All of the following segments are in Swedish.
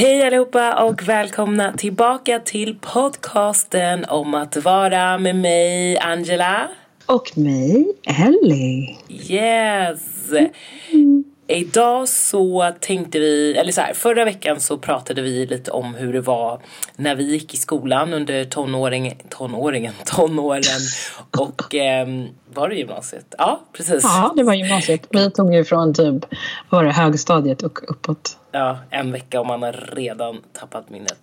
Hej allihopa och välkomna tillbaka till podcasten om att vara med mig Angela. Och mig Ellie. Yes! Idag så tänkte vi, eller så här, förra veckan så pratade vi lite om hur det var när vi gick i skolan under tonåring, tonåringen, tonåren och eh, var det gymnasiet? Ja, precis. Ja, det var gymnasiet. Vi tog ju från typ, var det högstadiet och uppåt. Ja, en vecka och man har redan tappat minnet.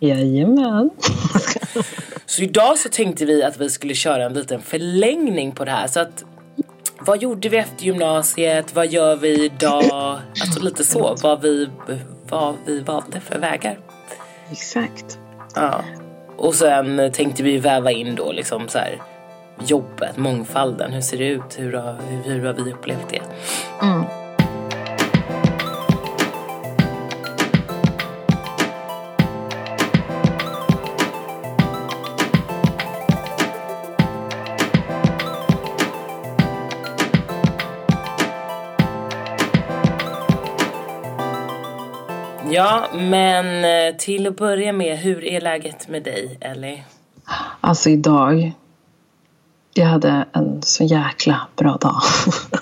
Jajamän. Så idag så tänkte vi att vi skulle köra en liten förlängning på det här så att vad gjorde vi efter gymnasiet? Vad gör vi idag? Alltså lite så, vad vi, vad vi valde för vägar. Exakt. Ja. Och sen tänkte vi väva in då liksom så här jobbet, mångfalden. Hur ser det ut? Hur har, hur, hur har vi upplevt det? Mm. Ja, men eh, till att börja med, hur är läget med dig, Ellie? Alltså idag, jag hade en så jäkla bra dag.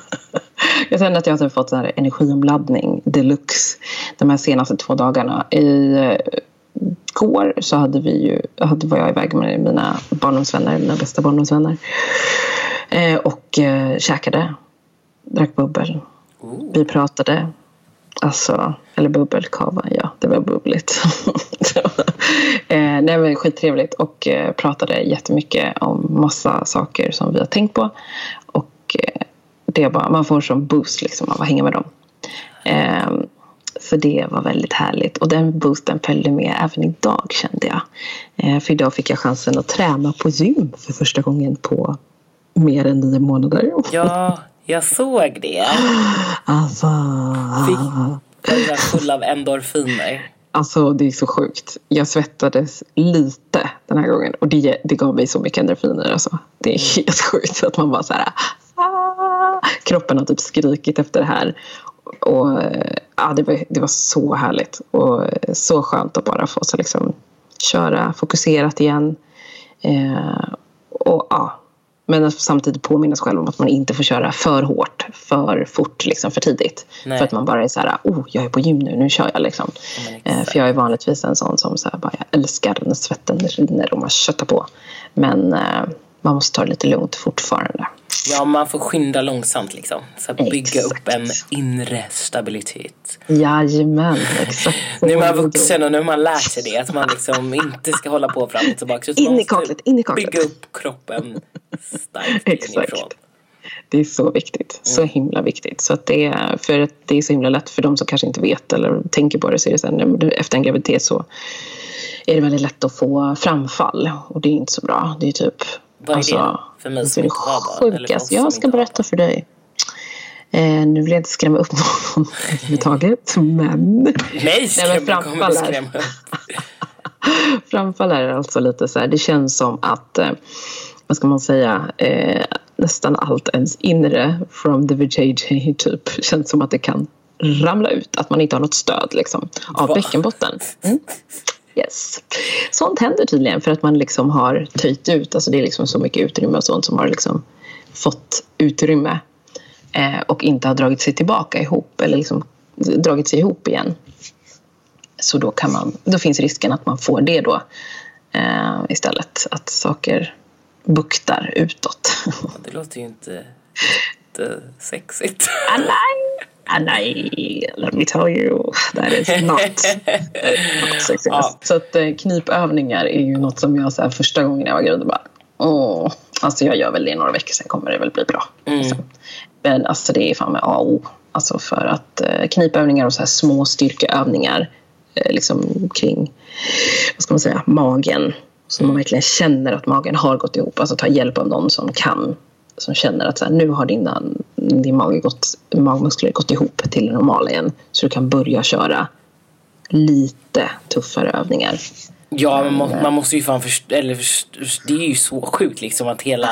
jag känner att jag har fått så här energiomladdning deluxe de här senaste två dagarna. I eh, går så hade vi ju, hade, var jag iväg med mina barndomsvänner, mina bästa barndomsvänner. Eh, och eh, käkade, drack bubbel. Vi pratade, Alltså, eller bubbelkava, ja det var bubbligt. eh, nej men skittrevligt och eh, pratade jättemycket om massa saker som vi har tänkt på. Och eh, det bara, man får som boost liksom av att hänga med dem. Eh, så det var väldigt härligt och den boosten följde med även idag kände jag. Eh, för idag fick jag chansen att träna på gym för första gången på mer än nio månader. Ja, jag såg det. Alltså. Fick var full av endorfiner. Alltså det är så sjukt. Jag svettades lite den här gången och det, det gav mig så mycket endorfiner. Alltså. Det är helt sjukt att man bara så här. Ah! Kroppen har typ skrikit efter det här. Och ja, det, var, det var så härligt och så skönt att bara få så liksom köra fokuserat igen. Eh, och ja, men att samtidigt påminna sig själv om att man inte får köra för hårt, för fort, liksom för tidigt. Nej. För att man bara är så här, oh, jag är på gym nu, nu kör jag liksom. men Eh, för jag är vanligtvis en sån som så här, bara, jag älskar när svetten rinner och man köttar på. Men eh, man måste ta det lite lugnt fortfarande. Ja, man får skynda långsamt liksom. Så att bygga Exakt. upp en inre stabilitet. Jajamän, exakt. Nu är man vuxen och nu har man lärt sig det. Att man liksom inte ska hålla på fram och tillbaka. In i kaklet, in i kaklet. Bygga upp kroppen starkt Exakt. inifrån. Det är så viktigt. Så himla viktigt. Så att det, är, för att det är så himla lätt för de som kanske inte vet eller tänker på det så är det så här, efter en graviditet så är det väldigt lätt att få framfall och det är inte så bra. Det är typ Vad är det? För mig som det inte har barn, som Jag ska berätta för dig. Eh, nu vill jag inte skrämma upp någon överhuvudtaget men Nej, skräm, men du är- skrämma upp. Framfall är alltså lite så här, det känns som att, eh, vad ska man säga, eh, nästan allt ens inre from the vajayjay typ känns som att det kan ramla ut, att man inte har något stöd liksom av Va? bäckenbotten. Mm. Yes. Sånt händer tydligen för att man liksom har töjt ut, alltså det är liksom så mycket utrymme och sånt som har liksom fått utrymme eh, och inte har dragit sig tillbaka ihop eller liksom dragit sig ihop igen. Så då, kan man, då finns risken att man får det då eh, istället. Att saker buktar utåt. Det låter ju inte jättesexigt. ah, nej! Ah, nej! Let me tell you, that is not, not sexy. Ja. Så att eh, knipövningar är ju något som jag så här, första gången jag var gravid bara åh, alltså jag gör väl det i några veckor sen kommer det väl bli bra. Liksom. Men alltså det är fan med A och O. Alltså för att eh, knipövningar och så här små styrkeövningar eh, liksom kring, vad ska man säga, magen. Så man verkligen känner att magen har gått ihop. Alltså ta hjälp av någon som kan. Som känner att så här, nu har dina, din mage gått, magmuskler gått ihop till det normala igen. Så du kan börja köra lite tuffare övningar. Ja, man, må, man måste ju fan förstå, eller först, det är ju så sjukt liksom att hela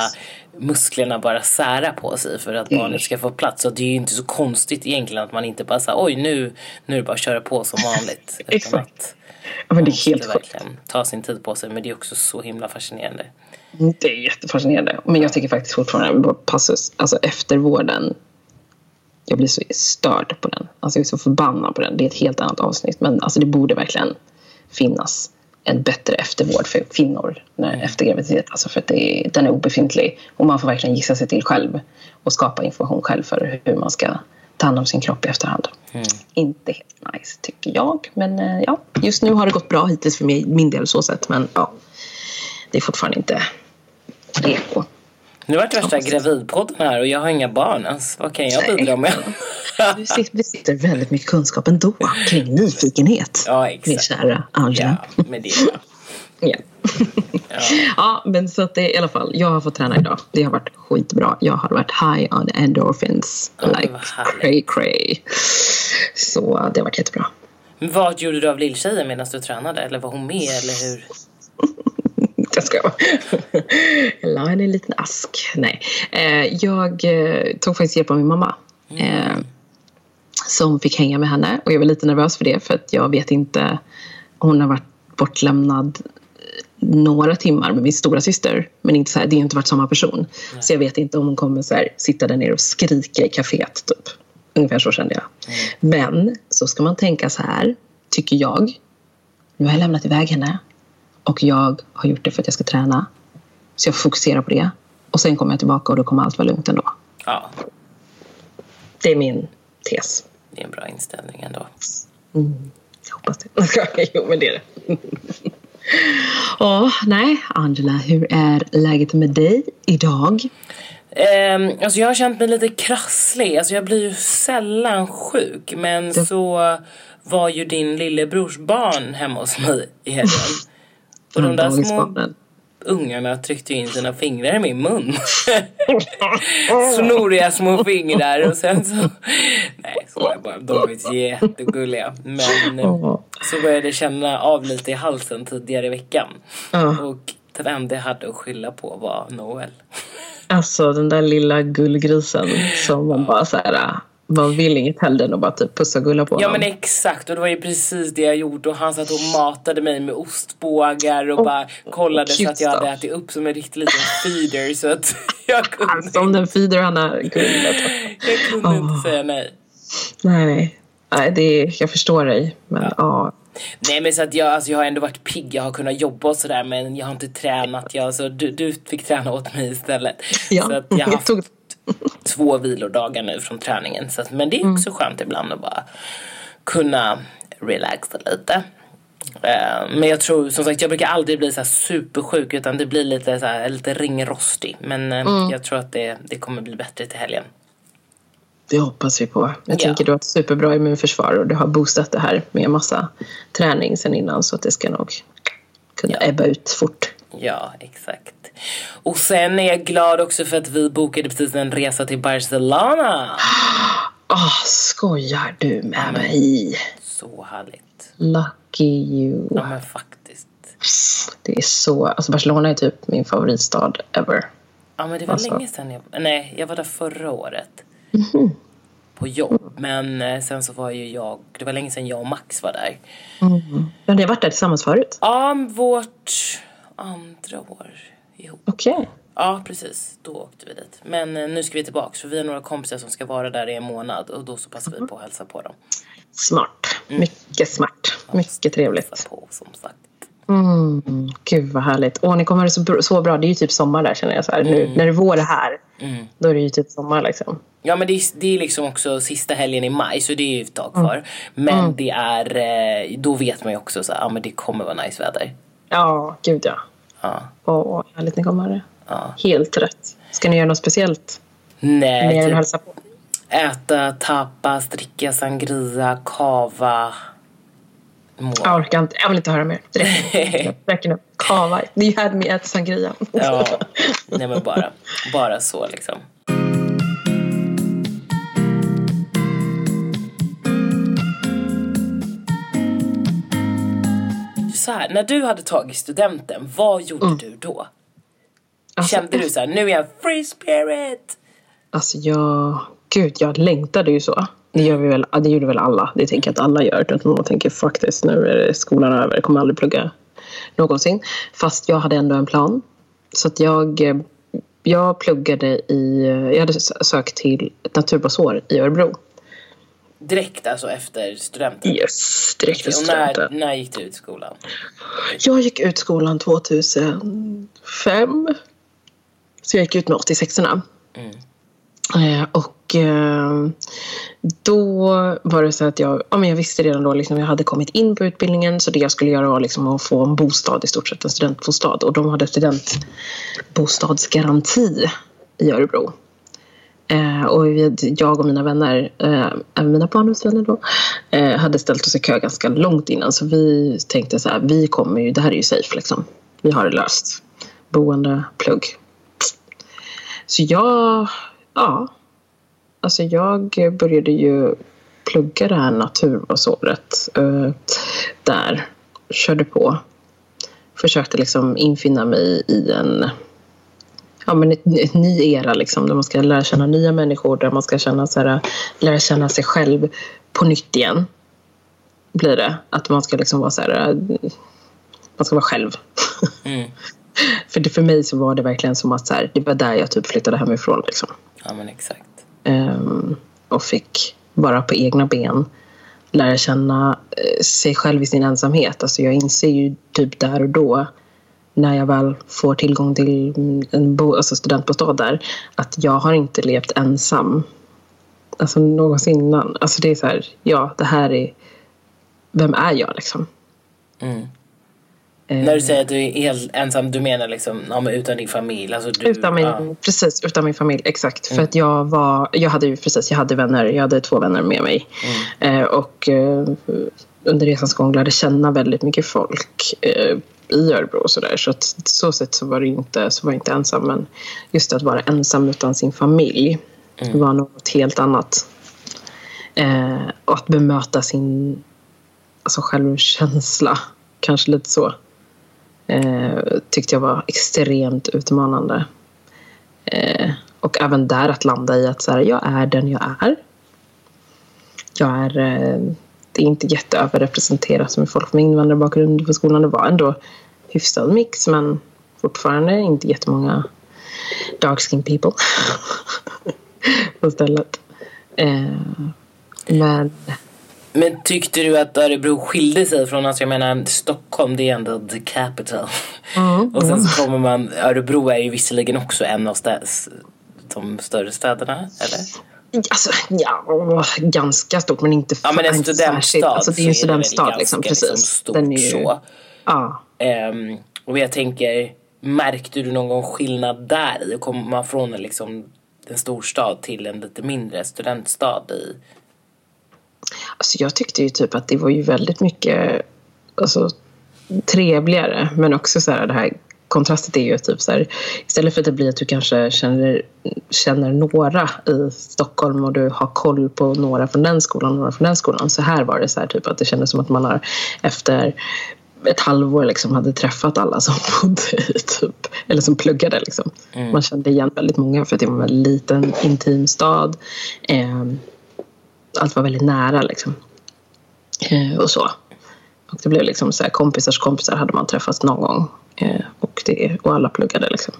musklerna bara sära på sig för att barnet ska få plats. Så det är ju inte så konstigt egentligen att man inte bara säger oj nu, nu är det bara att köra på som vanligt. Exakt. att Ja, men det man är helt sjukt. verkligen ta sin tid på sig. Men det är också så himla fascinerande. Det är jättefascinerande. Men jag tycker faktiskt fortfarande passus, alltså eftervården. Jag blir så störd på den. Alltså jag är så förbannad på den. Det är ett helt annat avsnitt. Men alltså det borde verkligen finnas en bättre eftervård för kvinnor när, efter graviditet. Alltså för att det den är obefintlig. Och man får verkligen gissa sig till själv och skapa information själv för hur man ska ta hand om sin kropp i efterhand. Inte helt nice tycker jag. Men eh, ja, just nu har det gått bra hittills för mig, min del så sett. Men ja, det är fortfarande inte reko. Nu vart det värsta gravidpodden här och jag har inga barn. Alltså, vad kan jag bidra med? Du sitter, besitter väldigt mycket kunskap ändå kring nyfikenhet. Ja, Min exakt. kära Angela. Ja, men det bra. Ja. ja, men så att det i alla fall. Jag har fått träna idag. Det har varit skitbra. Jag har varit high on endorphins. Ja, like cray cray. Så det har varit jättebra. Men vad gjorde du av lilltjejen medan du tränade? Eller var hon med eller hur? Jag ska Jag la henne i en liten ask. Nej. Eh, jag eh, tog faktiskt hjälp av min mamma. Eh, som fick hänga med henne. Och jag var lite nervös för det. För att jag vet inte. Hon har varit bortlämnad några timmar med min stora syster Men inte så här, det har inte varit samma person. Så jag vet inte om hon kommer så här, sitta där nere och skrika i kaféet. Typ. Ungefär så kände jag. Men så ska man tänka så här, tycker jag. Nu har jag lämnat iväg henne. Och jag har gjort det för att jag ska träna. Så jag får fokusera på det. Och sen kommer jag tillbaka och då kommer allt vara lugnt ändå. Ja, Det är min tes. det är en bra inställning ändå. Jag hoppas det. jo, men det är det. Ja, nej. Angela, hur är läget med dig idag? Um, alltså jag har känt mig lite krasslig. Alltså jag blir ju sällan sjuk. Men så var ju din lillebrors barn hemma hos mig i helgen. Och de där små Dagisbarnen. ungarna tryckte in sina fingrar i min mun. Snoriga små fingrar och sen så... Nej, så var jag bara. De var jättegulliga. Men så började jag känna av lite i halsen tidigare i veckan. Och den enda jag hade att skylla på var Noel. Alltså den där lilla gullgrisen som man bara så här, man vill inget hellre än att bara typ pussa och gulla på Ja honom. men exakt och det var ju precis det jag gjorde och han satt och matade mig med ostbågar och bara kollade så att jag hade stuff. ätit upp som en riktig liten feeder så att jag kunde, Alltså om den feeder han är gullet. jag kunde inte säga nej. Nej, nej. Det är, jag förstår dig. Men ja. Nej men så att jag, alltså, jag har ändå varit pigg, jag har kunnat jobba och sådär men jag har inte tränat. Jag, alltså, du, du fick träna åt mig istället. Ja, Så att jag har jag haft tog- två vilodagar nu från träningen. Så men det är också skönt ibland att bara kunna relaxa lite. Eh, men jag tror som sagt jag brukar aldrig bli så supersjuk utan det blir lite, så här, lite ringrostig. Men eh, jag tror att det, det kommer bli bättre till helgen. Det hoppas vi på. Jag Ja. tänker du har ett superbra immunförsvar och du har boostat det här med massa träning sen innan så att det ska nog kunna Ja. ebba ut fort. Ja, exakt. Och sen är jag glad också för att vi bokade precis en resa till Barcelona. Ah, skojar du med mig? Så härligt. Lucky you. Ja men faktiskt. Det är så... Alltså Barcelona är typ min favoritstad ever. Ja men det var Alltså. länge sedan jag... Nej, jag var där förra året. På jobb. Men eh, sen så var ju jag... Det var länge sedan jag och Max var där. Men ni har varit där tillsammans förut? Ja, vårt andra år ihop. Okej. Ja, precis. Då åkte vi dit. Men eh, nu ska vi tillbaka för vi har några kompisar som ska vara där i en månad och då så passar vi på att hälsa på dem. Smart. Mycket smart. Mycket trevligt. På som sagt. Mm, gud vad härligt. Åh, ni kommer så, så bra. Det är ju typ sommar där känner jag. Så här. Nu, när det är vår här, då är det ju typ sommar liksom. Ja men det är, det är liksom också sista helgen i maj så det är ju ett tag kvar. Men det är, eh, då vet man ju också så ja men det kommer vara nice väder. Ja, gud ja. Ja. Åh, härligt ni kommer. Ja. Helt rätt. Ska ni göra något speciellt? Nej, Mer än typ hälsa på? äta tapas, dricka sangria, kava. Må. Jag orkar inte. Jag vill inte höra mer. Det räcker nu. Kava. You had me at sangria. Ja, nej men bara, bara så liksom. Så här, när du hade tagit studenten, vad gjorde du då? Alltså, Kände du så här, nu är jag free spirit? Alltså jag, gud jag längtade ju så. Det, gör vi väl, ja, det gjorde väl alla. Det tänker jag att alla gör. Att man tänker this, nu är skolan över. Jag kommer aldrig plugga någonsin. Fast jag hade ändå en plan. Så att jag, eh, jag pluggade i, jag hade sökt till ett naturbasår i Örebro. Direkt alltså efter studenten? Yes, direkt efter Och när, studenten. när gick du ut skolan? Jag gick ut skolan 2005. Så jag gick ut med 86orna. Eh, och eh, då var det så att jag, ja, men jag visste redan då liksom, jag hade kommit in på utbildningen så det jag skulle göra var liksom att få en bostad i stort sett, en studentbostad. Och de hade studentbostadsgaranti i Örebro. Eh, och jag och mina vänner, eh, även mina barndomsvänner då, eh, hade ställt oss i kö ganska långt innan. Så vi tänkte så här, vi kommer ju, det här är ju safe liksom. Vi har det löst. Boende, plugg. Så jag, ja. Alltså jag började ju plugga det här naturvårdsåret. eh, där. Körde på. Försökte liksom infinna mig i en ja, men ett, ett ny era liksom, där man ska lära känna nya människor, där man ska känna, så här, lära känna sig själv på nytt igen. Blir det. Att man ska liksom vara så här, man ska vara själv. Mm. för, det, för mig så var det verkligen som att så här, det var där jag typ flyttade hemifrån. Liksom. Ja men exakt. Ehm, och fick bara på egna ben lära känna eh, sig själv i sin ensamhet. Alltså jag inser ju typ där och då när jag väl får tillgång till en bo, alltså studentbostad där att jag har inte levt ensam alltså någonsin innan. Alltså det är så här, ja det här är vem är jag liksom? Mm. Eh, När du säger att du är helt ensam, du menar liksom ja, men utan din familj? Alltså du, Utan min, ja. Precis, utan min familj. Exakt. För att jag var, jag hade ju precis, jag hade vänner, jag hade två vänner med mig. Eh, och eh, under resans gång lärde känna väldigt mycket folk eh, i Örebro och sådär. Så att så sätt så var det inte, så var jag inte ensam. Men just att vara ensam utan sin familj var något helt annat. Eh, och att bemöta sin alltså självkänsla, kanske lite så eh, tyckte jag var extremt utmanande. Eh, och även där att landa i att så här, jag är den jag är. Jag är, eh, det är inte jätteöverrepresenterat med folk med invandrarbakgrund på skolan. Det var ändå hyfsad mix men fortfarande inte jättemånga dark skin people på stället. Eh, men men tyckte du att Örebro skilde sig från, alltså jag menar Stockholm det är ändå the capital. Mm, och sen så kommer man, Örebro är ju visserligen också en av stä, de större städerna, eller? Alltså, ja, ganska stort men inte Ja men en studentstad särskilt. Alltså, det är ju en studentstad liksom, ganska precis. Liksom stort Den är ju, så. Ja. Ehm, och jag tänker, märkte du någon skillnad där i att komma från en, liksom, en storstad till en lite mindre studentstad i? Alltså, jag tyckte ju typ att det var ju väldigt mycket alltså, trevligare men också så här det här kontrastet är ju typ så här, istället för att det blir att du kanske känner, känner några i Stockholm och du har koll på några från den skolan och några från den skolan. Så här var det så här typ att det kändes som att man har efter ett halvår liksom hade träffat alla som bodde i typ, eller som pluggade liksom. Man kände igen väldigt många för att det var en liten intim stad. Eh, allt var väldigt nära liksom. Eh, och så. Och det blev liksom så här, kompisars kompisar hade man träffat någon gång. Eh, och, det, och alla pluggade liksom.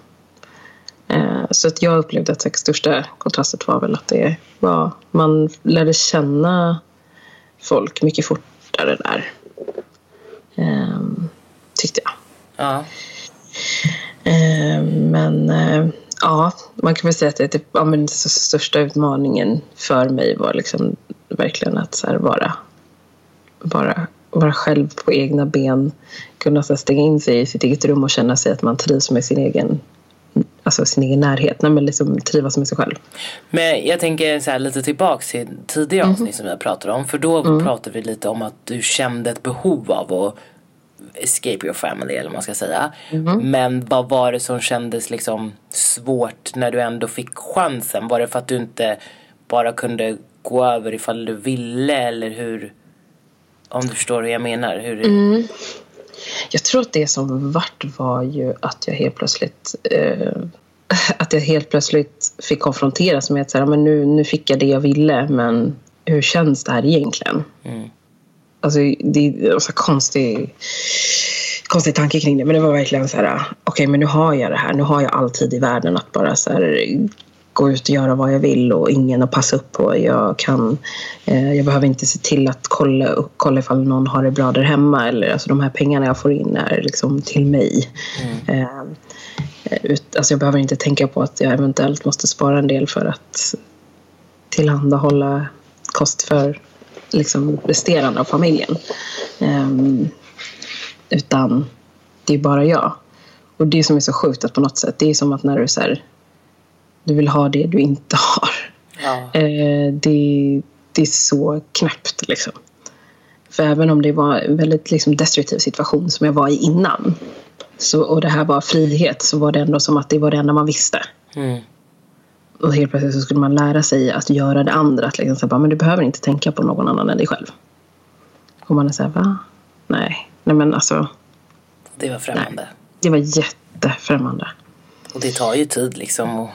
Eh, så att jag upplevde att det största kontrastet var väl att det var, man lärde känna folk mycket fortare där. Eh, tyckte jag. Ja. Eh, men eh, ja, man kan väl säga att det, typ, ja, men den största utmaningen för mig var liksom verkligen att så här, vara, vara, vara själv på egna ben. Kunna så här, stänga in sig i sitt eget rum och känna sig att man trivs med sin egen, alltså sin egen närhet. Nej, men liksom trivas med sig själv. Men jag tänker så här, lite tillbaks till tidigare avsnitt som vi pratat om. För då pratade vi lite om att du kände ett behov av att escape your family eller vad man ska säga. Men vad var det som kändes liksom svårt när du ändå fick chansen? Var det för att du inte bara kunde gå över ifall du ville eller hur? Om du förstår hur jag menar. Hur, jag tror att det som vart var ju att jag helt plötsligt eh, att jag helt plötsligt fick konfronteras med att så här, men nu, nu fick jag det jag ville men hur känns det här egentligen? Mm. Alltså, det är så konstig, konstig tanke kring det. Men det var verkligen så här, okej okay, men nu har jag det här. Nu har jag all tid i världen att bara så här, gå ut och göra vad jag vill och ingen att passa upp på. Jag, kan, eh, jag behöver inte se till att kolla, kolla ifall någon har det bra där hemma. Eller, alltså, de här pengarna jag får in är liksom till mig. Mm. Eh, ut, alltså, jag behöver inte tänka på att jag eventuellt måste spara en del för att tillhandahålla kost för liksom, resterande av familjen. Um, utan det är bara jag. Och det som är så sjukt att på något sätt, det är som att när du så här, du vill ha det du inte har. Ja. Uh, det, det är så knäppt liksom. För även om det var en väldigt liksom, destruktiv situation som jag var i innan så, och det här var frihet så var det ändå som att det var det enda man visste. Mm och helt plötsligt så skulle man lära sig att göra det andra. Att liksom så bara, men du behöver inte tänka på någon annan än dig själv. Och man är såhär, va? Nej. Nej men alltså. Det var främmande. Nej. Det var jättefrämmande. Och det tar ju tid liksom att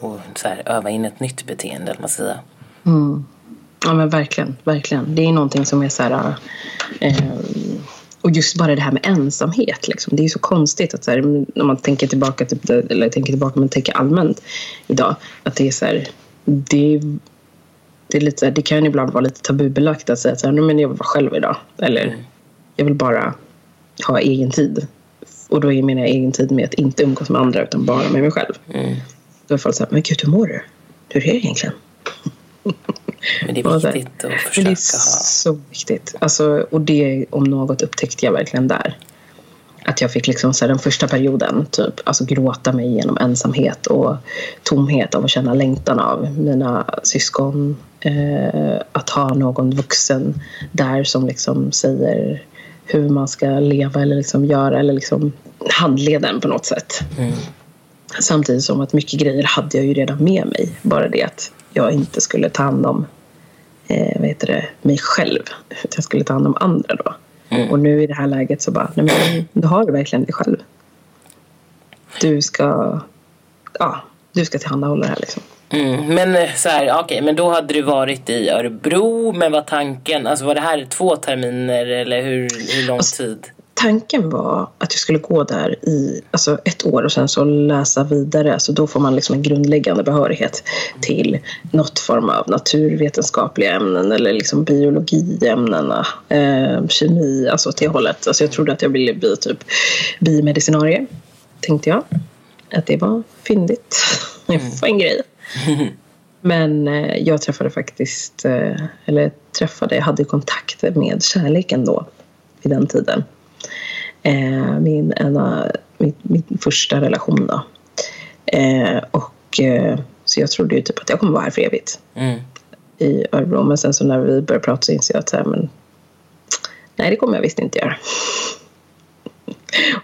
och så här, öva in ett nytt beteende, eller man säga. Mm. Ja men verkligen, verkligen. Det är någonting som är så här, eh, och just bara det här med ensamhet. Liksom. Det är så konstigt att så här, när man tänker tillbaka, typ, eller tänker tillbaka men tänker allmänt idag. Att det är så här, det, det, är lite, det kan ibland vara lite tabubelagt att säga att så här, men jag vill vara själv idag. Eller mm. jag vill bara ha egen tid. Och då menar jag egen tid med att inte umgås med andra utan bara med mig själv. Mm. Då är folk så här, men gud hur mår du? Hur är det egentligen? Men det är viktigt att försöka det är så viktigt. Alltså, och det om något upptäckte jag verkligen där. Att jag fick liksom så här, den första perioden typ, alltså gråta mig igenom ensamhet och tomhet av att känna längtan av mina syskon. Eh, att ha någon vuxen där som liksom säger hur man ska leva eller liksom göra eller liksom handleda en på något sätt. Mm. Samtidigt som att mycket grejer hade jag ju redan med mig. Bara det att jag inte skulle ta hand om eh, vad heter det, mig själv. Utan jag skulle ta hand om andra då. Mm. Och nu i det här läget så bara, nej men du har du verkligen dig själv. Du ska, ja, du ska tillhandahålla det här liksom. Mm, men eh, så här, okay, men då hade du varit i Örebro, men var tanken, alltså var det här två terminer eller hur, hur lång alltså, tid? Tanken var att jag skulle gå där i alltså ett år och sen så läsa vidare. Så då får man liksom en grundläggande behörighet till något form av naturvetenskapliga ämnen eller liksom biologiämnena, eh, kemi, alltså åt det hållet. Alltså jag trodde att jag ville bli typ biomedicinarie, tänkte jag. Att det var fyndigt. Mm. en grej. Men eh, jag träffade faktiskt, eh, eller träffade, jag hade kontakt med kärleken då vid den tiden eh, min, ena, min, min, första relation. Då. Eh, och, eh, så jag trodde ju typ att jag kommer vara här för evigt mm. i Örebro. Men sen så när vi började prata så insåg jag att här, men, nej, det kommer jag visst inte göra.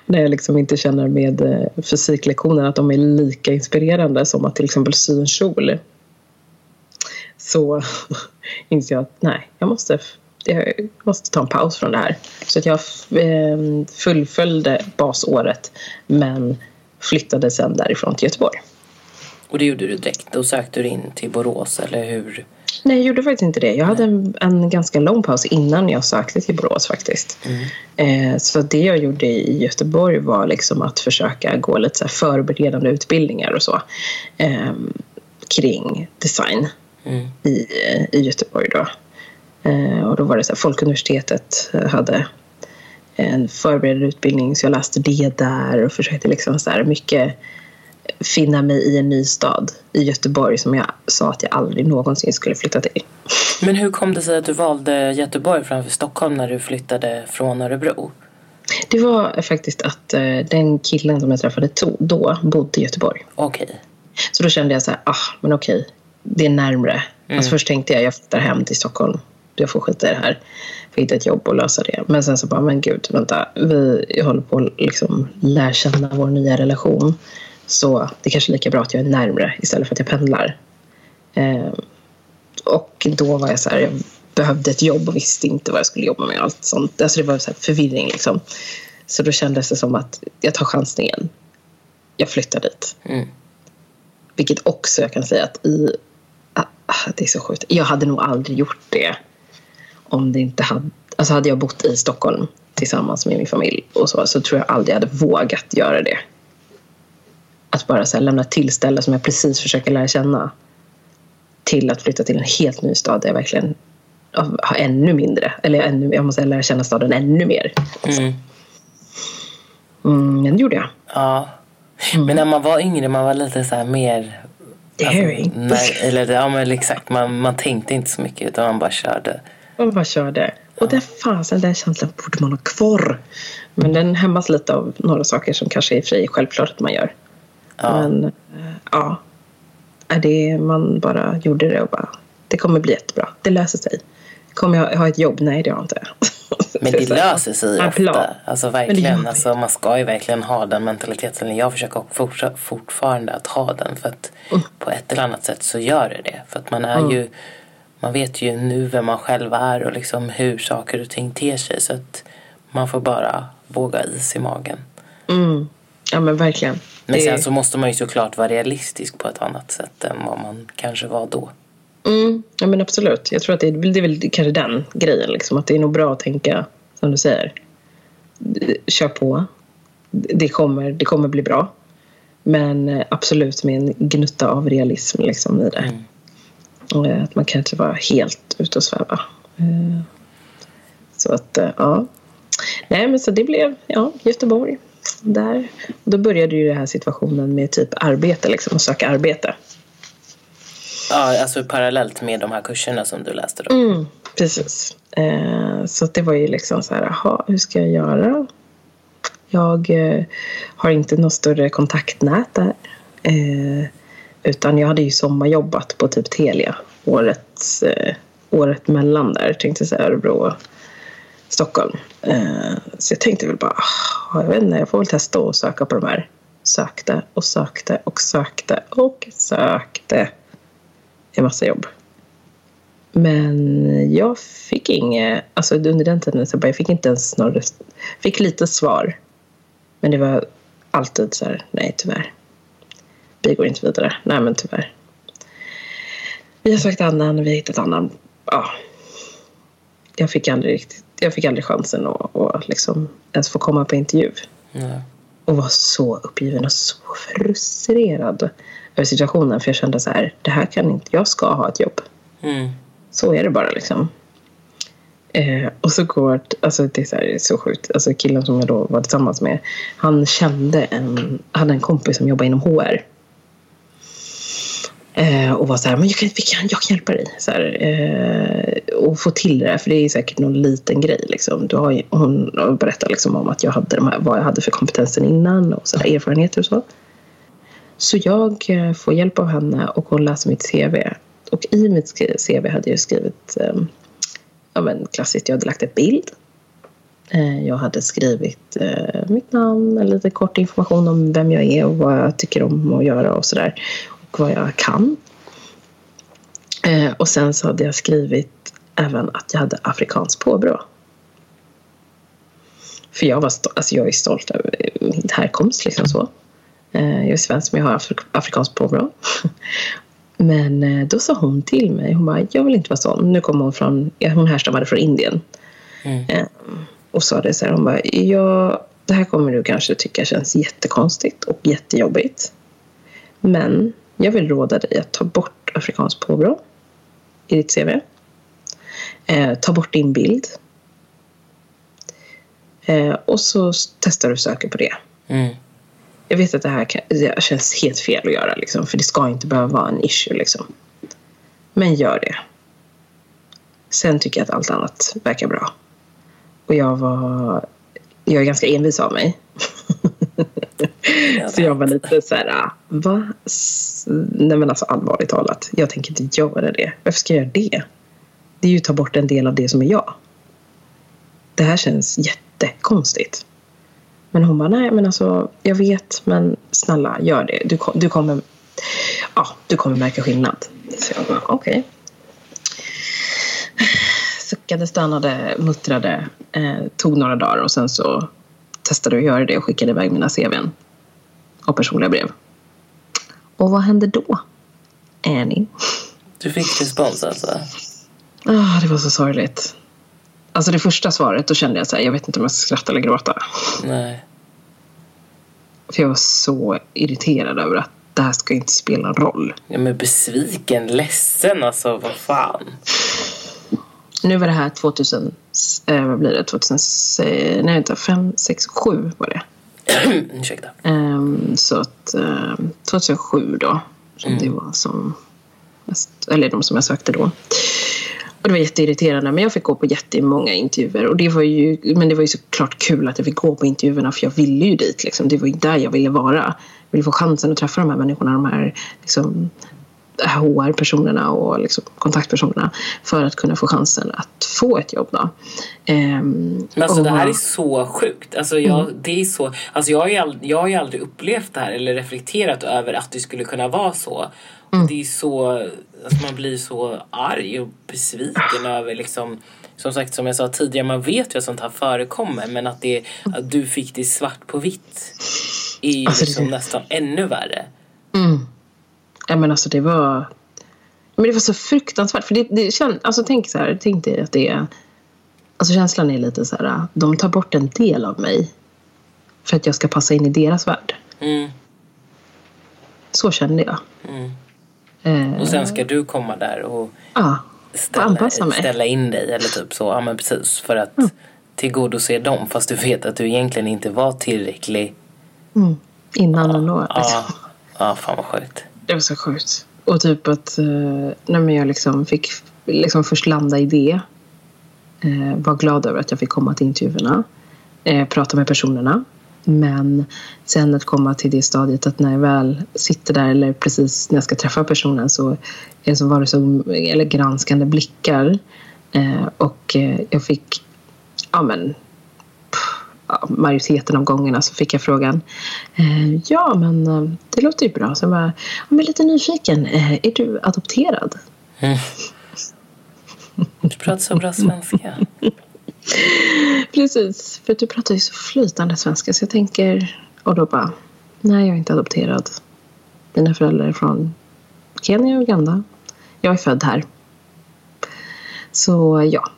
när jag liksom inte känner med eh, fysiklektionerna att de är lika inspirerande som att till exempel sy en kjol så inser jag att nej, jag måste jag måste ta en paus från det här. Så att jag ehm, fullföljde basåret men flyttade sen därifrån till Göteborg. Och det gjorde du direkt? Då sökte du in till Borås eller hur? Nej, jag gjorde faktiskt inte det. Jag hade en, en ganska lång paus innan jag sökte till Borås faktiskt. Mm. Eh, så det jag gjorde i Göteborg var liksom att försöka gå lite så förberedande utbildningar och så eh, kring design mm. i, i Göteborg då. Eh, och då var det så här, Folkuniversitetet eh, hade en förberedande utbildning så jag läste det där och försökte liksom så här mycket finna mig i en ny stad i Göteborg som jag sa att jag aldrig någonsin skulle flytta till. Men hur kom det sig att du valde Göteborg framför Stockholm när du flyttade från Örebro? Det var faktiskt att eh, den killen som jag träffade då bodde i Göteborg. Okej. Okay. Så då kände jag så här, ah, men okej, det är närmre. Mm. Alltså först tänkte jag, jag flyttar hem till Stockholm jag får skita i det här. Får hitta ett jobb och lösa det. Men sen så bara, men gud, vänta. Vi håller på att liksom lära känna vår nya relation. Så det är kanske är lika bra att jag är närmre istället för att jag pendlar. Eh, och då var jag så här, jag behövde ett jobb och visste inte vad jag skulle jobba med och allt sånt. Alltså det var så förvirring liksom. Så då kändes det som att jag tar chansen igen. Jag flyttar dit. Mm. Vilket också jag kan säga att i... Ah, ah, det är så sjukt. Jag hade nog aldrig gjort det om det inte hade... Alltså hade jag bott i Stockholm tillsammans med min familj och så, så tror jag aldrig jag hade vågat göra det. Att bara så här, lämna ett tillställe som jag precis försöker lära känna till att flytta till en helt ny stad där jag verkligen har ännu mindre, eller ännu, jag måste lära känna staden ännu mer. Mm. Mm, det gjorde jag. Ja. Men när man var yngre, man var lite så här mer... Daring. nej, eller, ja, men exakt. Man, man tänkte inte så mycket utan man bara körde. Man bara körde. Och det fasen, den känslan borde man ha kvar. Men den hämmas lite av några saker som kanske är fri självklart att man gör. Ja. Men eh, ja, Är det, man bara gjorde det och bara, det kommer bli jättebra. Det löser sig. Kommer jag ha ett jobb? Nej, det har jag inte. Men det löser sig Ja, plan. ofta. Alltså verkligen. Alltså, man ska ju verkligen ha den mentaliteten. Jag försöker fortfarande att ha den. För att Mm. på ett eller annat sätt så gör det det. För att man är ju... Man vet ju nu vem man själv är och liksom hur saker och ting ter sig. Så att man får bara våga is i magen. Mm. Ja, men verkligen. Men sen så måste man ju såklart vara realistisk på ett annat sätt än vad man kanske var då. Mm, ja men absolut. Jag tror att det är, det är väl kanske den grejen. Liksom, att det är nog bra att tänka, som du säger. Kör på. Det kommer, det kommer bli bra. Men eh, absolut med en gnutta av realism liksom, i det. Eh, Att man kan inte vara helt ute och sväva. Eh, Så att, eh, ja. Nej, men så det blev ja, Göteborg. Där. Och då började ju den här situationen med typ arbete, liksom, att söka arbete. Ja, alltså parallellt med de här kurserna som du läste då. Mm, precis. Eh, så det var ju liksom så här, aha, hur ska jag göra? Jag eh, har inte något större kontaktnät där. Utan jag hade ju sommarjobbat på typ Telia året, eh, året mellan där, tänkte jag säga Örebro och Stockholm. Eh, så jag tänkte väl bara, ah, jag vet inte, jag får väl testa att söka på de här. Sökte och sökte och sökte och sökte en massa jobb. Men jag fick inget, alltså under den tiden så bara, jag fick inte ens några, fick lite svar. Men det var alltid så här, nej tyvärr. Vi går inte vidare. Nej men tyvärr. Vi har sökt annan, vi har hittat annan. Ja. Jag fick aldrig riktigt, jag fick aldrig chansen att, att liksom ens få komma på intervju. Ja. Och var så uppgiven och så frustrerad över situationen. För jag kände så här, det här kan inte, jag ska ha ett jobb. Mm. Så är det bara liksom. Eh, och så går alltså det är så, här, så sjukt. Alltså killen som jag då var tillsammans med. Han kände en, hade en kompis som jobbade inom HR. Eh, och var så här, men jag kan, vi kan, jag kan hjälpa dig. Så här, eh, och få till det där, för det är säkert någon liten grej. Liksom. Du har, hon berättade liksom om att jag hade de här, vad jag hade för kompetensen innan och så där, erfarenheter och så. Så jag eh, får hjälp av henne och hon läser mitt CV. Och i mitt CV hade jag skrivit eh, ja, men klassiskt, jag hade lagt en bild. Eh, jag hade skrivit eh, mitt namn, lite kort information om vem jag är och vad jag tycker om att göra och sådär. Vad jag kan. Eh, och sen så hade jag skrivit även att jag hade afrikanskt påbrå. För jag, var alltså jag är stolt över min härkomst. Liksom så. Eh, jag är svensk men jag har afrik- afrikanskt påbrå. Men eh, då sa hon till mig, hon bara, jag vill inte vara sån. Nu kommer hon från, hon härstammade från Indien. Mm. Eh, och sa det så här, hon bara, ja, det här kommer du kanske tycka känns jättekonstigt och jättejobbigt. Men jag vill råda dig att ta bort afrikanskt påbrå i ditt CV. Eh, ta bort din bild. Eh, och så testar du söker på det. Mm. Jag vet att det här kan, det känns helt fel att göra, liksom, för det ska inte behöva vara en issue. Liksom. Men gör det. Sen tycker jag att allt annat verkar bra. Och jag var... Jag är ganska envis av mig. Jag så jag var lite så här, ah, va? Nej men alltså allvarligt talat, jag tänker inte göra det. Varför ska jag göra det? Det är ju att ta bort en del av det som är jag. Det här känns jättekonstigt. Men hon bara, nej men alltså jag vet men snälla gör det. Du, du, kommer, ja, du kommer märka skillnad. Så jag bara, okej. Suckade, stönade, muttrade. Eh, tog några dagar och sen så testade jag att göra det och skickade iväg mina CVn och personliga brev. Och vad hände då? Annie. Du fick respons alltså? Ah, det var så sorgligt. Alltså det första svaret, då kände jag så här, jag vet inte om jag ska skratta eller gråta. Nej. För jag var så irriterad över att det här ska inte spela roll. Ja men besviken, ledsen alltså, vad fan. Nu var det här 2000, eh, vad blir det, 2000, eh, nej vänta, 5, 6, 7 var det. Ursäkta. Um, så att um, 2007 då, som Mm. det var som eller de som jag sökte då. Och det var jätteirriterande men jag fick gå på jättemånga intervjuer och det var ju, men det var ju såklart kul att jag fick gå på intervjuerna för jag ville ju dit liksom. Det var ju där jag ville vara. Jag ville få chansen att träffa de här människorna, de här liksom HR-personerna och liksom kontaktpersonerna för att kunna få chansen att få ett jobb. Då. Men alltså och- det här är så sjukt. Alltså jag, det är så, alltså jag, har ju ald- jag har ju aldrig upplevt det här eller reflekterat över att det skulle kunna vara så. Och Det är så, alltså man blir så arg och besviken över liksom som sagt, som jag sa tidigare, man vet ju att sånt här förekommer men att, det, att du fick det svart på vitt är ju Alltså, det- liksom nästan ännu värre. Mm. Ja, men alltså det var... Men det var så fruktansvärt. För det, det känd, alltså tänk så här, tänk dig att det är... Alltså känslan är lite så här, de tar bort en del av mig. För att jag ska passa in i deras värld. Mm, Så kände jag. mm. Eh, Och sen ska du komma där och ja, ställa, ställa in dig eller typ så. Ja men precis. För att tillgodose dem fast du vet att du egentligen inte var tillräcklig. mm, innan ändå. Ja, ja fan vad sjukt. Det var så sjukt. Och typ att eh, när jag liksom fick liksom först landa i det. Eh, var glad över att jag fick komma till intervjuerna. Eh, prata med personerna. Men sen att komma till det stadiet att när jag väl sitter där eller precis när jag ska träffa personen så, så var det så eller granskande blickar. Och jag fick ja, men, majoriteten av gångerna så fick jag frågan eh, Ja, men eh, det låter ju bra. Var jag men lite nyfiken. Eh, är du adopterad? Du pratar så bra svenska. Precis, för du pratar ju så flytande svenska så jag tänker... Och då bara, nej jag är inte adopterad. Mina föräldrar är från Kenya och Uganda. Jag är född här. Så ja.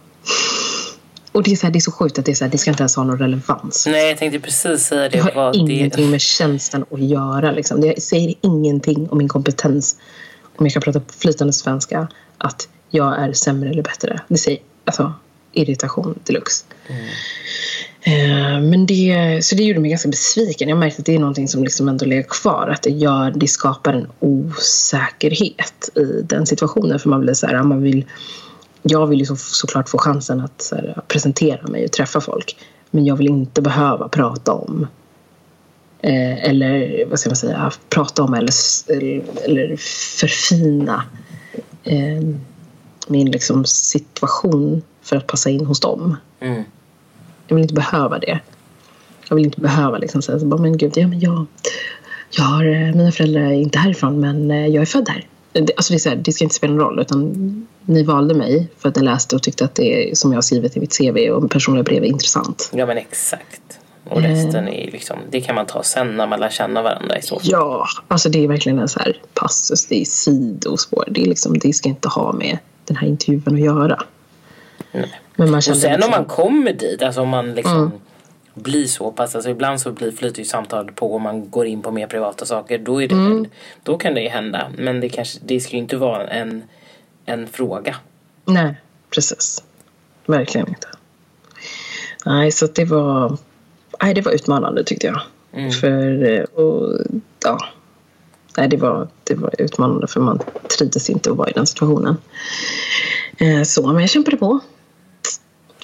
Och det är, så här, det är så sjukt att det, är så här, det ska inte ens ha någon relevans. Nej jag tänkte precis säga Det det. har ingenting det med tjänsten att göra. Liksom. Det säger ingenting om min kompetens. Om jag kan prata flytande svenska. Att jag är sämre eller bättre. Det säger alltså, irritation deluxe. Eh, Men det, så det gjorde mig ganska besviken. Jag märkte att det är någonting som liksom ändå ligger kvar. Att det, gör, det skapar en osäkerhet i den situationen. För man blir så här, man vill, jag vill ju så, såklart få chansen att här, presentera mig och träffa folk. Men jag vill inte behöva prata om eh, eller vad ska man säga, prata om eller, eller, eller förfina eh, min liksom, situation för att passa in hos dem. Mm. Jag vill inte behöva det. Jag vill inte behöva liksom säga så bara, men gud, ja, men jag, jag har, eh, mina föräldrar är inte härifrån men eh, jag är född här. Det, alltså det, är så här, det ska inte spela någon roll utan ni valde mig för att ni läste och tyckte att det som jag har skrivit i mitt CV och personliga brev är intressant. Ja men exakt. Och resten är ju liksom, det kan man ta sen när man lär känna varandra i så fall. Ja, alltså det är verkligen en så här passus, det är sidospår. Det, är liksom, det ska inte ha med den här intervjun att göra. Nej. Men man Och sen om liksom, man kommer dit, alltså om man liksom Mm. Blir så pass, alltså ibland så blir, flyter ju samtalet på och man går in på mer privata saker, då, är det, Mm. då kan det ju hända. Men det, kanske, det ska ju inte vara en, en fråga. Nej, precis. Verkligen inte. Nej, så det var, nej, det var utmanande tyckte jag. Mm. För, eh, och, ja. Nej, det var, det var utmanande för man trivdes inte att vara i den situationen. Eh, Så, men jag kämpade på.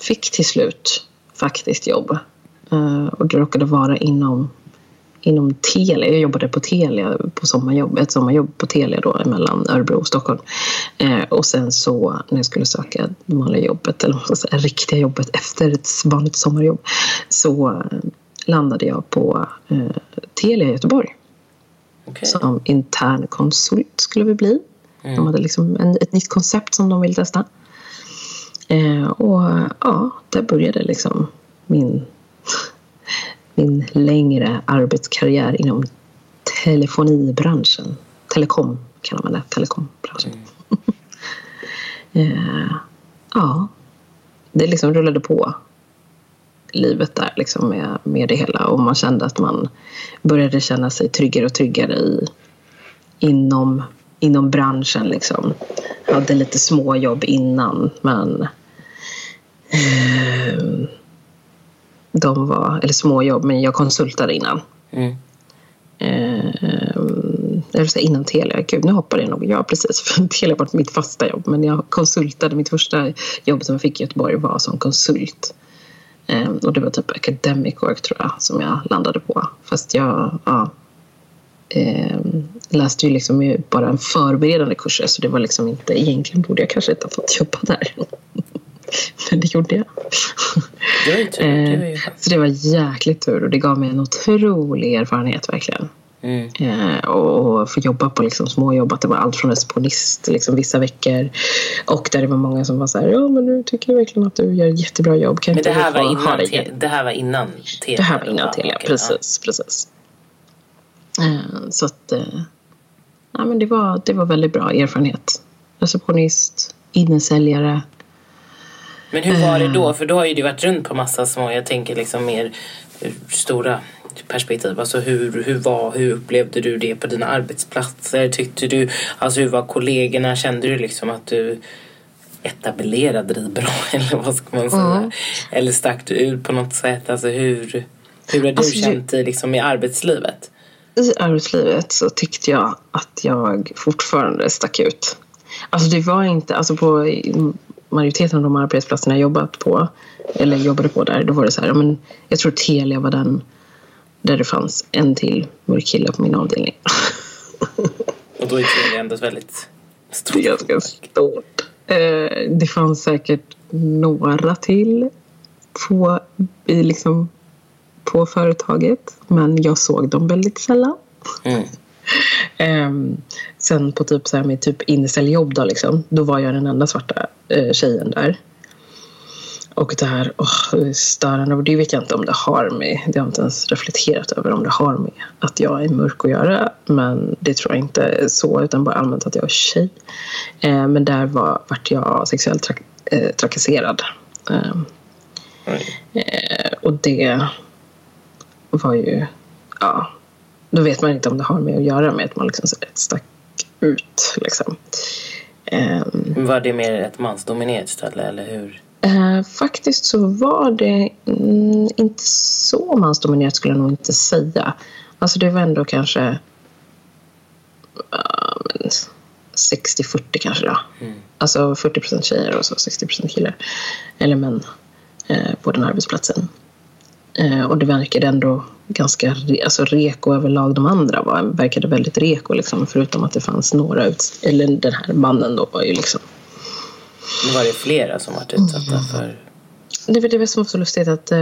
Fick till slut faktiskt jobb. Eh, Och det råkade vara inom, inom Telia. Jag jobbade på Telia på sommarjobb. Ett sommarjobb på Telia då mellan Örebro och Stockholm. Eh, Och sen så när jag skulle söka det vanliga jobbet, eller säga, riktiga jobbet efter ett vanligt sommarjobb så landade jag på eh, Telia i Göteborg Okej. som intern konsult skulle vi bli. De hade liksom en, ett nytt koncept som de ville testa. Eh, och ja, där började liksom min, min längre arbetskarriär inom telefonibranschen. Telekom kallar man det, telekombranschen. eh, ja, det liksom rullade på livet där liksom med, med det hela och man kände att man började känna sig tryggare och tryggare i, inom, inom branschen. Liksom. Jag hade lite småjobb innan men eh, de var, eller småjobb, men jag konsultade innan. Mm. Eh, säga innan Telia, gud nu hoppade jag nog, ja precis, för Telia var mitt fasta jobb men jag konsultade, mitt första jobb som jag fick i Göteborg var som konsult. Eh, och det var typ academic work tror jag som jag landade på. Fast jag ja, eh, läste ju liksom bara en förberedande kurs så det var liksom inte, egentligen borde jag kanske inte ha fått jobba där. Men det gjorde jag. Det var ju tur. Det var ju... Så det var jäkligt tur och det gav mig en otrolig erfarenhet verkligen. Mm. Eh, och få jobba på liksom småjobb, att det var allt från receptionist liksom vissa veckor och där det var många som var så här, ja men nu tycker jag verkligen att du gör ett jättebra jobb. Kan men det här, var innan te- det här var innan Telia? Det här var innan Telia, okay, precis. Ja. precis. Eh, så att, eh, ja, men det, var, det var väldigt bra erfarenhet. Receptionist, innesäljare, men hur var det då? För då har ju du varit runt på massa små, jag tänker liksom mer stora perspektiv. Alltså hur, hur, var, hur upplevde du det på dina arbetsplatser? Tyckte du, alltså hur var kollegorna? Kände du liksom att du etablerade dig bra eller vad ska man säga? Mm. Eller stack du ut på något sätt? Alltså hur, hur har du alltså, känt dig liksom i arbetslivet? I arbetslivet så tyckte jag att jag fortfarande stack ut. Alltså det var inte, alltså på majoriteten av de arbetsplatserna jag jobbat på, eller jobbade på där, då var det så här, men jag tror Telia var den där det fanns en till mörk kille på min avdelning. Och då är Telia ändå väldigt stort. Det är ganska stort. Eh, det fanns säkert några till på, liksom, på företaget, men jag såg dem väldigt sällan. Mm. Um, sen på typ så här med typ inställjobb då liksom, då var jag den enda svarta uh, tjejen där. Och det här oh, störande, och det vet jag inte om det har med, det har jag inte ens reflekterat över om det har med att jag är mörk att göra. Men det tror jag inte så, utan bara allmänt att jag är tjej. Uh, men där var, vart jag sexuellt tra uh, trakasserad. Mm. och det var ju, ja då vet man inte om det har med att göra med att man liksom stack ut. Liksom. Um, var det mer ett mansdominerat ställe eller hur? Uh, faktiskt så var det mm, inte så mansdominerat skulle jag nog inte säga. Alltså det var ändå kanske uh, 60-40 kanske då. Mm. Alltså 40% tjejer och så 60% killar. Eller män uh, på den arbetsplatsen. Eh, och det verkade ändå ganska alltså reko överlag. De andra var, verkade väldigt reko, liksom, förutom att det fanns några ut, Eller den här mannen då var ju liksom... Men var det flera som var utsatta mm. för... Det var det som var så lustigt att eh,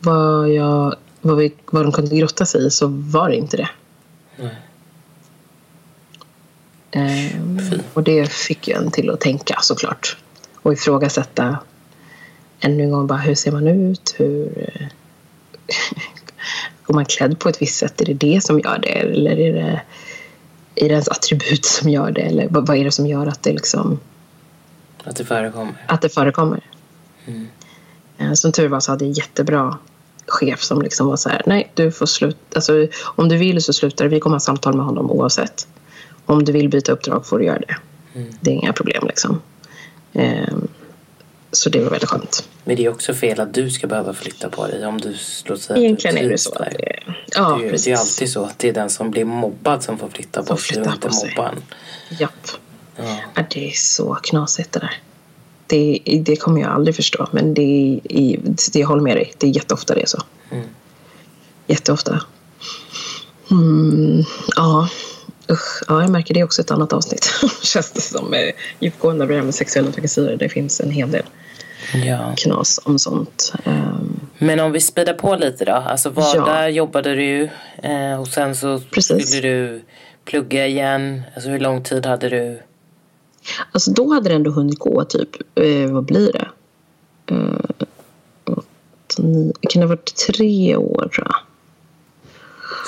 vad, jag, vad, vi, vad de kunde grotta sig i så var det inte det. Nej. Eh, och det fick ju en till att tänka såklart. Och ifrågasätta ännu en gång bara hur ser man ut? Hur, eh, går man klädd på ett visst sätt? Är det det som gör det? Eller är det, är det ens attribut som gör det? Eller vad, vad är det som gör att det liksom... Att det förekommer? Att det förekommer. Mm. Eh, som tur var så hade jag jättebra chef som liksom var så här, nej du får sluta, alltså, om du vill så slutar vi kommer ha samtal med honom oavsett. Om du vill byta uppdrag får du göra det. Mm. Det är inga problem liksom. Um, så det var väldigt skönt. Men det är också fel att du ska behöva flytta på dig om du slår sig Egentligen är det så. Att det, ja, det, är, det är alltid så att det är den som blir mobbad som får flytta på sig och inte mobbaren. Japp. Ja. ja. Det är så knasigt det där. Det, det kommer jag aldrig förstå men det, det, jag håller med dig. Det är jätteofta det är så. Mm. Jätteofta. Mm, ja. Usch, ja, jag märker det också ett annat avsnitt. Känns det som. Djupgående det här med sexuella trakasserier. Det finns en hel del ja. knas om sånt. Um, Men om vi speedar på lite då. Alltså var ja. jobbade du eh, och sen så Precis. skulle du plugga igen. Alltså hur lång tid hade du? Alltså då hade det ändå hunnit gå typ, eh, vad blir det? Eh, nio, kan det ha varit tre år tror jag.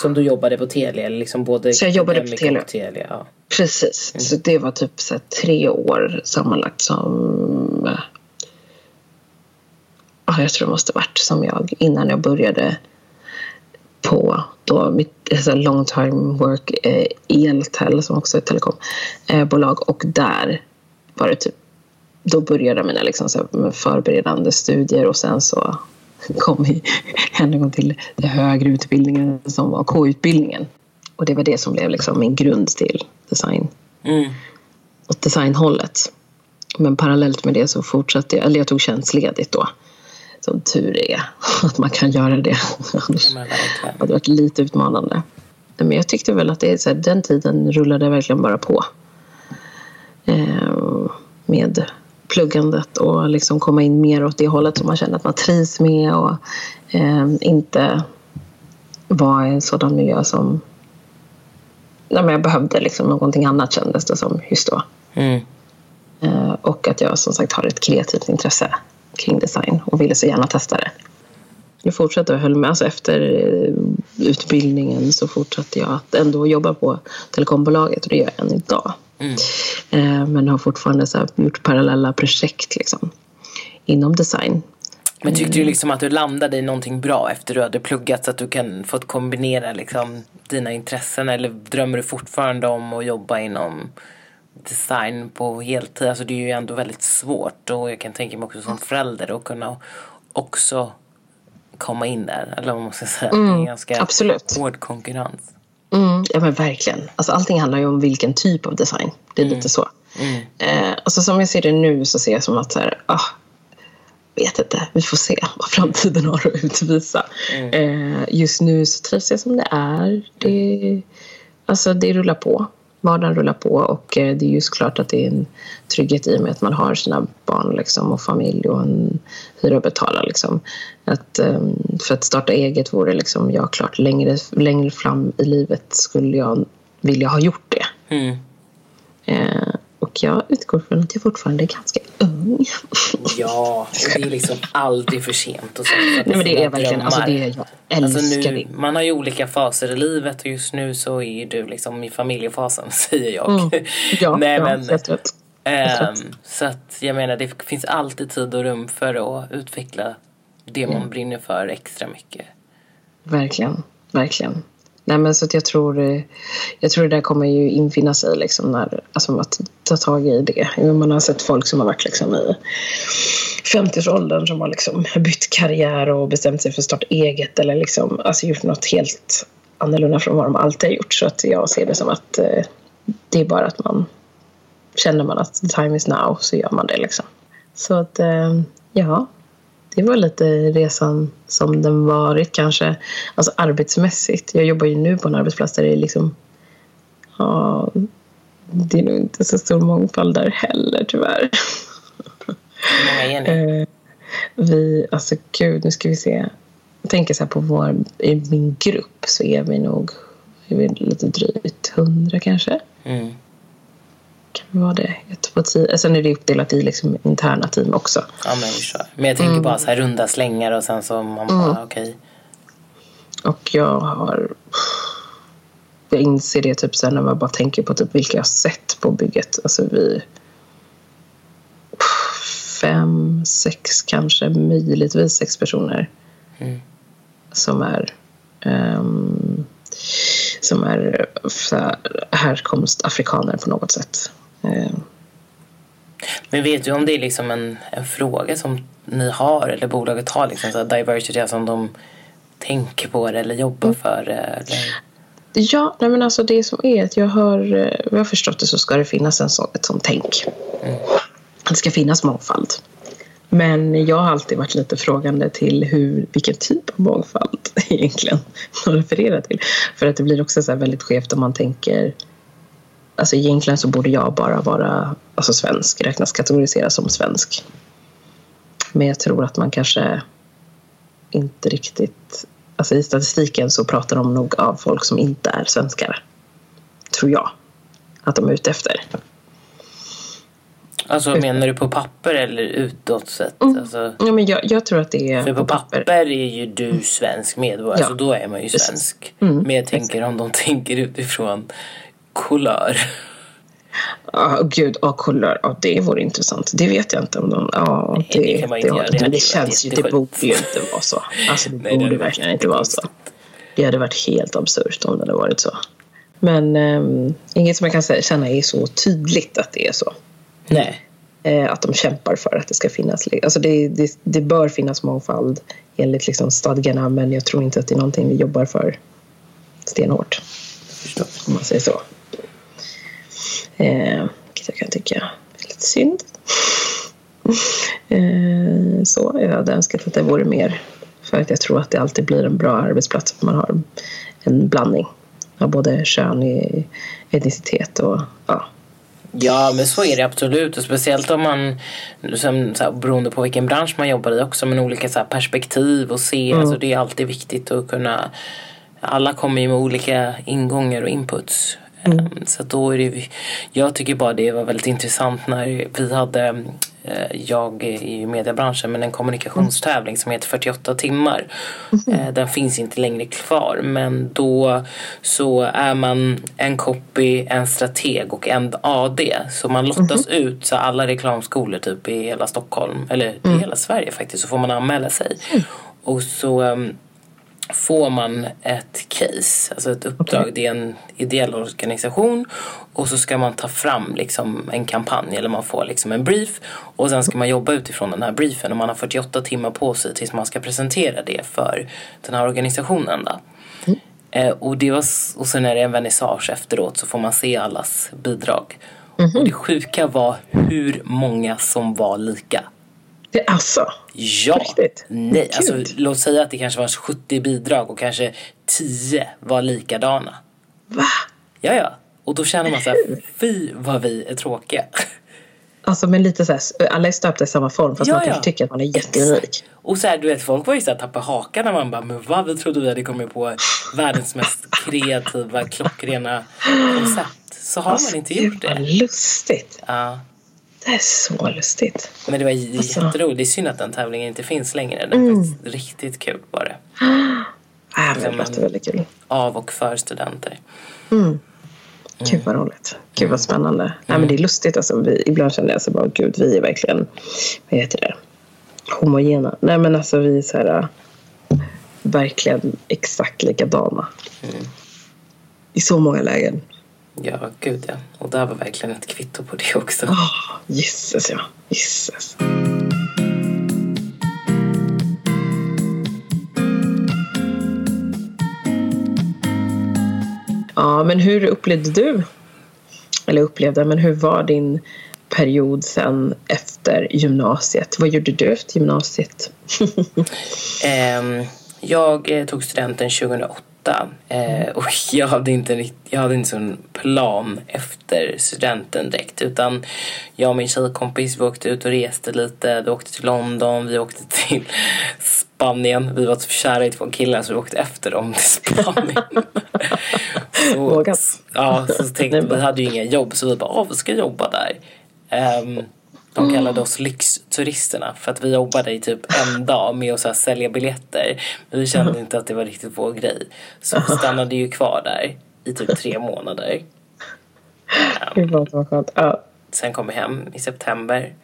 Som du jobbade på Telia? Liksom både så jag jobbade på Telia. Telia ja. Precis, mm. så det var typ så tre år sammanlagt som... Ja, jag tror det måste varit som jag innan jag började på då mitt alltså long time work eh, Eltel som också är ett telekombolag eh, och där var det typ då började mina liksom så här, förberedande studier och sen så kom vi än en gång till den högre utbildningen som var K-utbildningen. Och det var det som blev liksom min grund till design. Mm. Och designhållet. Men parallellt med det så fortsatte jag, eller jag tog tjänstledigt då. Som tur är att man kan göra det. Annars hade det varit lite utmanande. Men jag tyckte väl att det så här, den tiden rullade verkligen bara på. Eh, med pluggandet och liksom komma in mer åt det hållet som man känner att man trivs med och eh, inte vara i en sådan miljö som nej, men jag behövde liksom någonting annat kändes det som just då. Mm. Eh, och att jag som sagt har ett kreativt intresse kring design och ville så gärna testa det. Jag fortsatte och höll med. Alltså efter eh, utbildningen så fortsatte jag att ändå jobba på telekombolaget och det gör jag än idag. Mm. Eh, men har fortfarande så gjort parallella projekt liksom, inom design. Men tyckte du mm. liksom att du landade i någonting bra efter du hade pluggat så att du kan få kombinera liksom dina intressen eller drömmer du fortfarande om att jobba inom design på heltid? Alltså det är ju ändå väldigt svårt och jag kan tänka mig också som förälder att kunna också komma in där. Eller vad man ska säga. Mm, det är mm, ganska absolut. hård konkurrens. Mm, ja men verkligen. Alltså, allting handlar ju om vilken typ av design. Det är mm. lite så. Mm. Eh, alltså, som jag ser det nu så ser jag som att så här, ah, vet inte, vi får se vad framtiden har att utvisa. Mm. Eh, just nu så trivs jag som det är. Det, alltså, det rullar på vardagen rullar på och eh, det är ju såklart att det är en trygghet i och med att man har sina barn liksom, och familj och en hyra att betala. Liksom. Att, ehm, för att starta eget vore liksom, jag klart längre, längre fram i livet skulle jag vilja ha gjort det. Mm. Eh, och jag utgår från att jag fortfarande är ganska ung. Ja, det är liksom aldrig för sent. Och så, Nej men det är verkligen, alltså det är, jag älskar alltså nu, det. Man har ju olika faser i livet och just nu så är du liksom i familjefasen säger jag. Mm. Ja, Nej, ja, men, helt rätt. Ähm, så att jag menar det finns alltid tid och rum för att utveckla det man mm. brinner för extra mycket. Verkligen, verkligen. Nej, men så att jag, tror, eh, jag tror det där kommer ju infinna sig liksom när, alltså att ta tag i det. Man har sett folk som har varit liksom i 50-årsåldern som har liksom bytt karriär och bestämt sig för att starta eget eller liksom, alltså gjort något helt annorlunda från vad de alltid har gjort. Så att jag ser det som att eh, det är bara att man känner man att the time is now så gör man det liksom. Så att eh, ja, det var lite resan som den varit kanske. Alltså arbetsmässigt. Jag jobbar ju nu på en arbetsplats där det är liksom... Ja, det är nog inte så stor mångfald där heller tyvärr. Hur många är ni? Eh, vi, alltså gud, nu ska vi se. Jag tänker så här på vår, i min grupp så är vi nog är vi lite drygt hundra kanske. Mm vara det. Ett på tio. Sen är det uppdelat i liksom interna team också. Ja men vi kör. Men jag tänker mm. bara så här runda slängar och sen så man bara mm. okej. Okay. Och jag har jag inser det typ sen när man bara tänker på typ vilka jag har sett på bygget. Alltså vi fem, sex kanske, möjligtvis sex personer mm. som är um, som är härkomst afrikaner på något sätt. Eh. Men vet du om det är liksom en, en fråga som ni har eller bolaget har, liksom, så diversity som de tänker på det eller jobbar mm. för? Eller? Ja, nej men alltså det som är att jag har, eh, jag har förstått det så ska det finnas en sån, ett sånt tänk. Mm. Det ska finnas mångfald. Men jag har alltid varit lite frågande till hur, vilken typ av mångfald egentligen man refererar till. För att det blir också så väldigt skevt om man tänker Alltså egentligen så borde jag bara vara alltså svensk, räknas kategoriseras som svensk. Men jag tror att man kanske inte riktigt... Alltså i statistiken så pratar de nog av folk som inte är svenskar. Tror jag att de är ute efter. Alltså menar du på papper eller utåt sett? Mm. Alltså, Ja, men jag, jag tror att det är för på papper är ju du svensk medborgare, Ja. så då är man ju svensk. Mm, Men jag tänker om de tänker utifrån kulör. Ja, gud, ja, kulör. Ja, det vore intressant. Det vet jag inte om de... Ja, det, det inte det, göra. Det det, det känns ju... Det borde ju inte vara så. Alltså, det Nej, det borde verkligen inte vara så. Det hade varit helt absurt om det hade varit så. Men um, inget som jag kan säga, känna är så tydligt att det är så. Nej. Eh, att de kämpar för att det ska finnas... Alltså det, det, det bör finnas mångfald enligt liksom stadgarna men jag tror inte att det är någonting vi jobbar för stenhårt. Om man säger så. Eh, vilket jag kan tycka är lite synd. Eh, så jag hade önskat att det vore mer. För att jag tror att det alltid blir en bra arbetsplats att man har en blandning av både kön, etnicitet och ja. Ja, men så är det absolut. Och speciellt om man, som, så här, beroende på vilken bransch man jobbar i också, men olika så här, perspektiv och se. Alltså, det är alltid viktigt att kunna... Alla kommer ju med olika ingångar och inputs. Ehm, Så då är det, jag tycker bara det var väldigt intressant när vi hade, eh, jag är i mediebranschen, men en kommunikationstävling som heter 48 timmar. Eh, Den finns inte längre kvar, men då så är man en copy, en strateg och en AD. Så man lottas ut, så alla reklamskolor typ i hela Stockholm, eller i hela Sverige faktiskt, så får man anmäla sig. Och så ehm, får man ett case, alltså ett uppdrag. Det är en ideell organisation och så ska man ta fram liksom en kampanj eller man får liksom en brief och sen ska man jobba utifrån den här briefen och man har 48 timmar på sig tills man ska presentera det för den här organisationen. Då. Eh, och, det var, och sen är det en vernissage efteråt så får man se allas bidrag. Och det sjuka var hur många som var lika. Det, alltså, Ja. Riktigt? Nej, alltså låt säga att det kanske var 70 bidrag och kanske 10 var likadana. va? Ja, ja. Och då känner man så här, fy vad vi är tråkiga. Alltså men lite så här, alla är stöpta i samma form fast Ja, man kan ja. tycka att man är jätteunik. Och så här, du vet, folk var ju så här tappa hakan när man bara, men vad, vi trodde vi hade kommit på världens mest kreativa, klockrena koncept. Så har man inte gjort Gud, vad det. lustigt. Ja. Det är så lustigt. Men det var Alltså. jätteroligt. Det är synd att den tävlingen inte finns längre. Den faktiskt riktigt kul var det. Äh, men det låter väldigt kul. Av och för studenter. Gud vad roligt. Gud vad spännande. Nej, men det är lustigt. Alltså, vi, ibland känner jag så bara, gud vi är verkligen, vad heter det, homogena. Nej men alltså vi är så här, äh, verkligen exakt likadana. I så många lägen. Ja, gud ja. Och det här var verkligen ett kvitto på det också. Oh, ja. Gisses. Ja, men hur upplevde du, eller upplevde, men hur var din period sen efter gymnasiet? Vad gjorde du efter gymnasiet? Ehm, jag eh, tog studenten 2008 eh, och jag hade inte jag hade inte sån plan efter studenten direkt utan jag och min tjejkompis vi åkte ut och reste lite. Vi åkte till London, vi åkte till Spanien. Vi var så kära i två killar så vi åkte efter dem till Spanien. så. Ja, så tänkte vi, hade ju inga jobb så vi bara, åh vi ska jobba där. Ehm, de kallade oss lyxturisterna för att vi jobbade i typ en dag med att så sälja biljetter. Men vi kände inte att det var riktigt vår grej. Så vi stannade ju kvar där i typ tre månader. Gud vad det var skönt. Ja. Sen kom vi hem i september.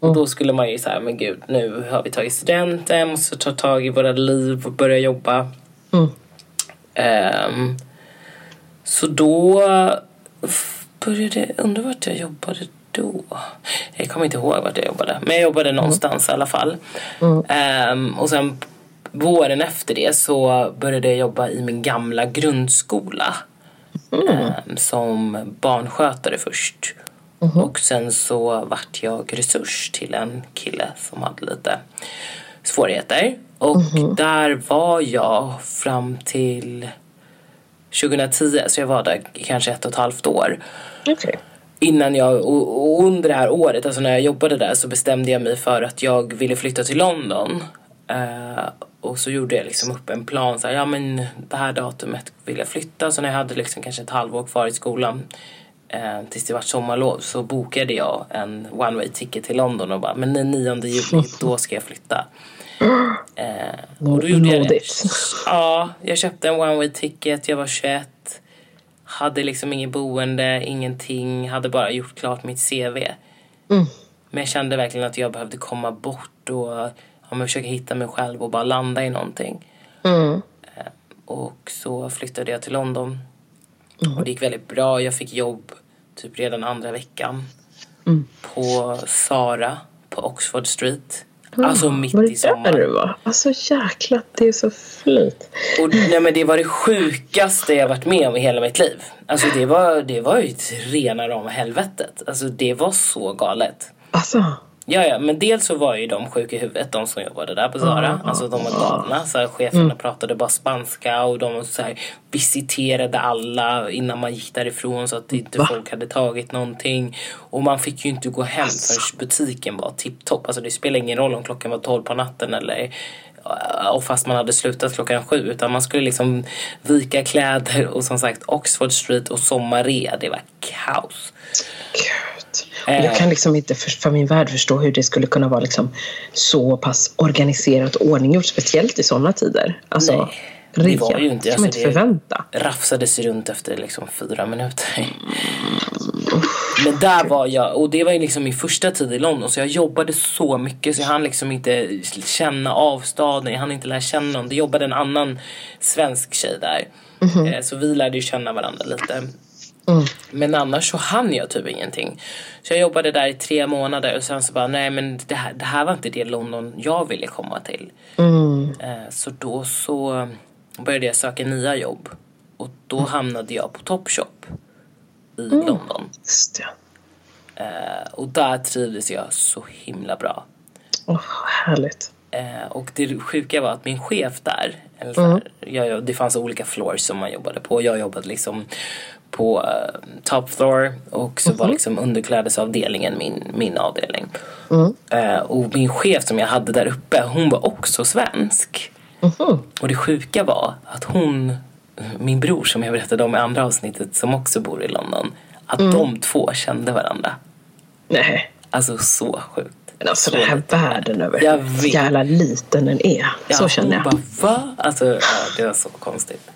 Och då skulle man ju säga, men gud nu har vi tagit studenten, måste ta tag i våra liv och börja jobba. Mm. Ehm, så då började, undrar vart jag jobbade då? Jag kommer inte ihåg vart jag jobbade. Men jag jobbade någonstans i alla fall. Ehm, och sen våren efter det så började jag jobba i min gamla grundskola. Ehm, som barnskötare först. Och sen så vart jag resurs till en kille som hade lite svårigheter. Och där var jag fram till 2010, så jag var där kanske ett och ett halvt år. Okej. Innan jag, och, under det här året, alltså när jag jobbade där så bestämde jag mig för att jag ville flytta till London. Eh, och så gjorde jag liksom upp en plan, så här, ja men det här datumet vill jag flytta. Så när jag hade liksom kanske ett halvår kvar i skolan eh, tills det var sommarlov så bokade jag en one way ticket till London och bara men den 9 juli då ska jag flytta. Eh, och då gjorde jag det. Ja, jag köpte en one way ticket, jag var 21. Hade liksom inget boende, ingenting, hade bara gjort klart mitt CV. Mm. Men jag kände verkligen att jag behövde komma bort och ja, men försöka hitta mig själv och bara landa i någonting. Mm. Och så flyttade jag till London. Och det gick väldigt bra. Jag fick jobb typ redan andra veckan. Mm. På Sara på Oxford Street. Alltså mitt Var det i sommaren. där du var? Alltså jäklar, det är så flyt. Och, nej, men det var det sjukaste jag varit med om i hela mitt liv. Alltså det var, det var ju ett rena rama helvetet. Alltså det var så galet. Alltså, Ja, ja, men dels så var ju de sjuka i huvudet, de som jobbade där på Zara. Alltså de var galna. Så här, cheferna pratade bara spanska och de så här, visiterade alla innan man gick därifrån så att inte Va? folk hade tagit någonting. Och man fick ju inte gå hem förrän butiken var tipptopp. Alltså det spelar ingen roll om klockan var 12 på natten eller och fast man hade slutat klockan sju utan man skulle liksom vika kläder och som sagt Oxford Street och sommarrea, det var kaos. gud. Eh. Jag kan liksom inte för, för min värld förstå hur det skulle kunna vara liksom så pass organiserat och ordninggjort, speciellt i sådana tider. Alltså, Nej, det var ju inte- alltså inte det- förvänta. rafsades runt efter liksom fyra minuter. Men där var jag, och det var ju liksom min första tid i London så jag jobbade så mycket så jag hann liksom inte känna av staden, jag hann inte lära känna någon. Det jobbade en annan svensk tjej där. Eh, Så vi lärde ju känna varandra lite. Mm. Men annars så hann jag typ ingenting. Så jag jobbade där i tre månader och sen så bara nej men det här, det här var inte det London jag ville komma till. Mm. Eh, Så då så började jag söka nya jobb. Och då hamnade jag på Topshop i London. Just det. Eh, Och där trivdes jag så himla bra. Åh, härligt. Eh, och det sjuka var att min chef där, eller jag, jag, det fanns olika floors som man jobbade på. Jag jobbade liksom på eh, top floor och så var liksom underklädesavdelningen min, min avdelning. Eh, och min chef som jag hade där uppe, hon var också svensk. Mhm. Och det sjuka var att hon, min bror som jag berättade om i andra avsnittet som också bor i London, att de två kände varandra. Nej, Alltså så sjukt. men alltså Så den här världen över Jag vet. jävla liten den är. Ja, så känner jag. Hon bara, va? Alltså, ja, det var så konstigt.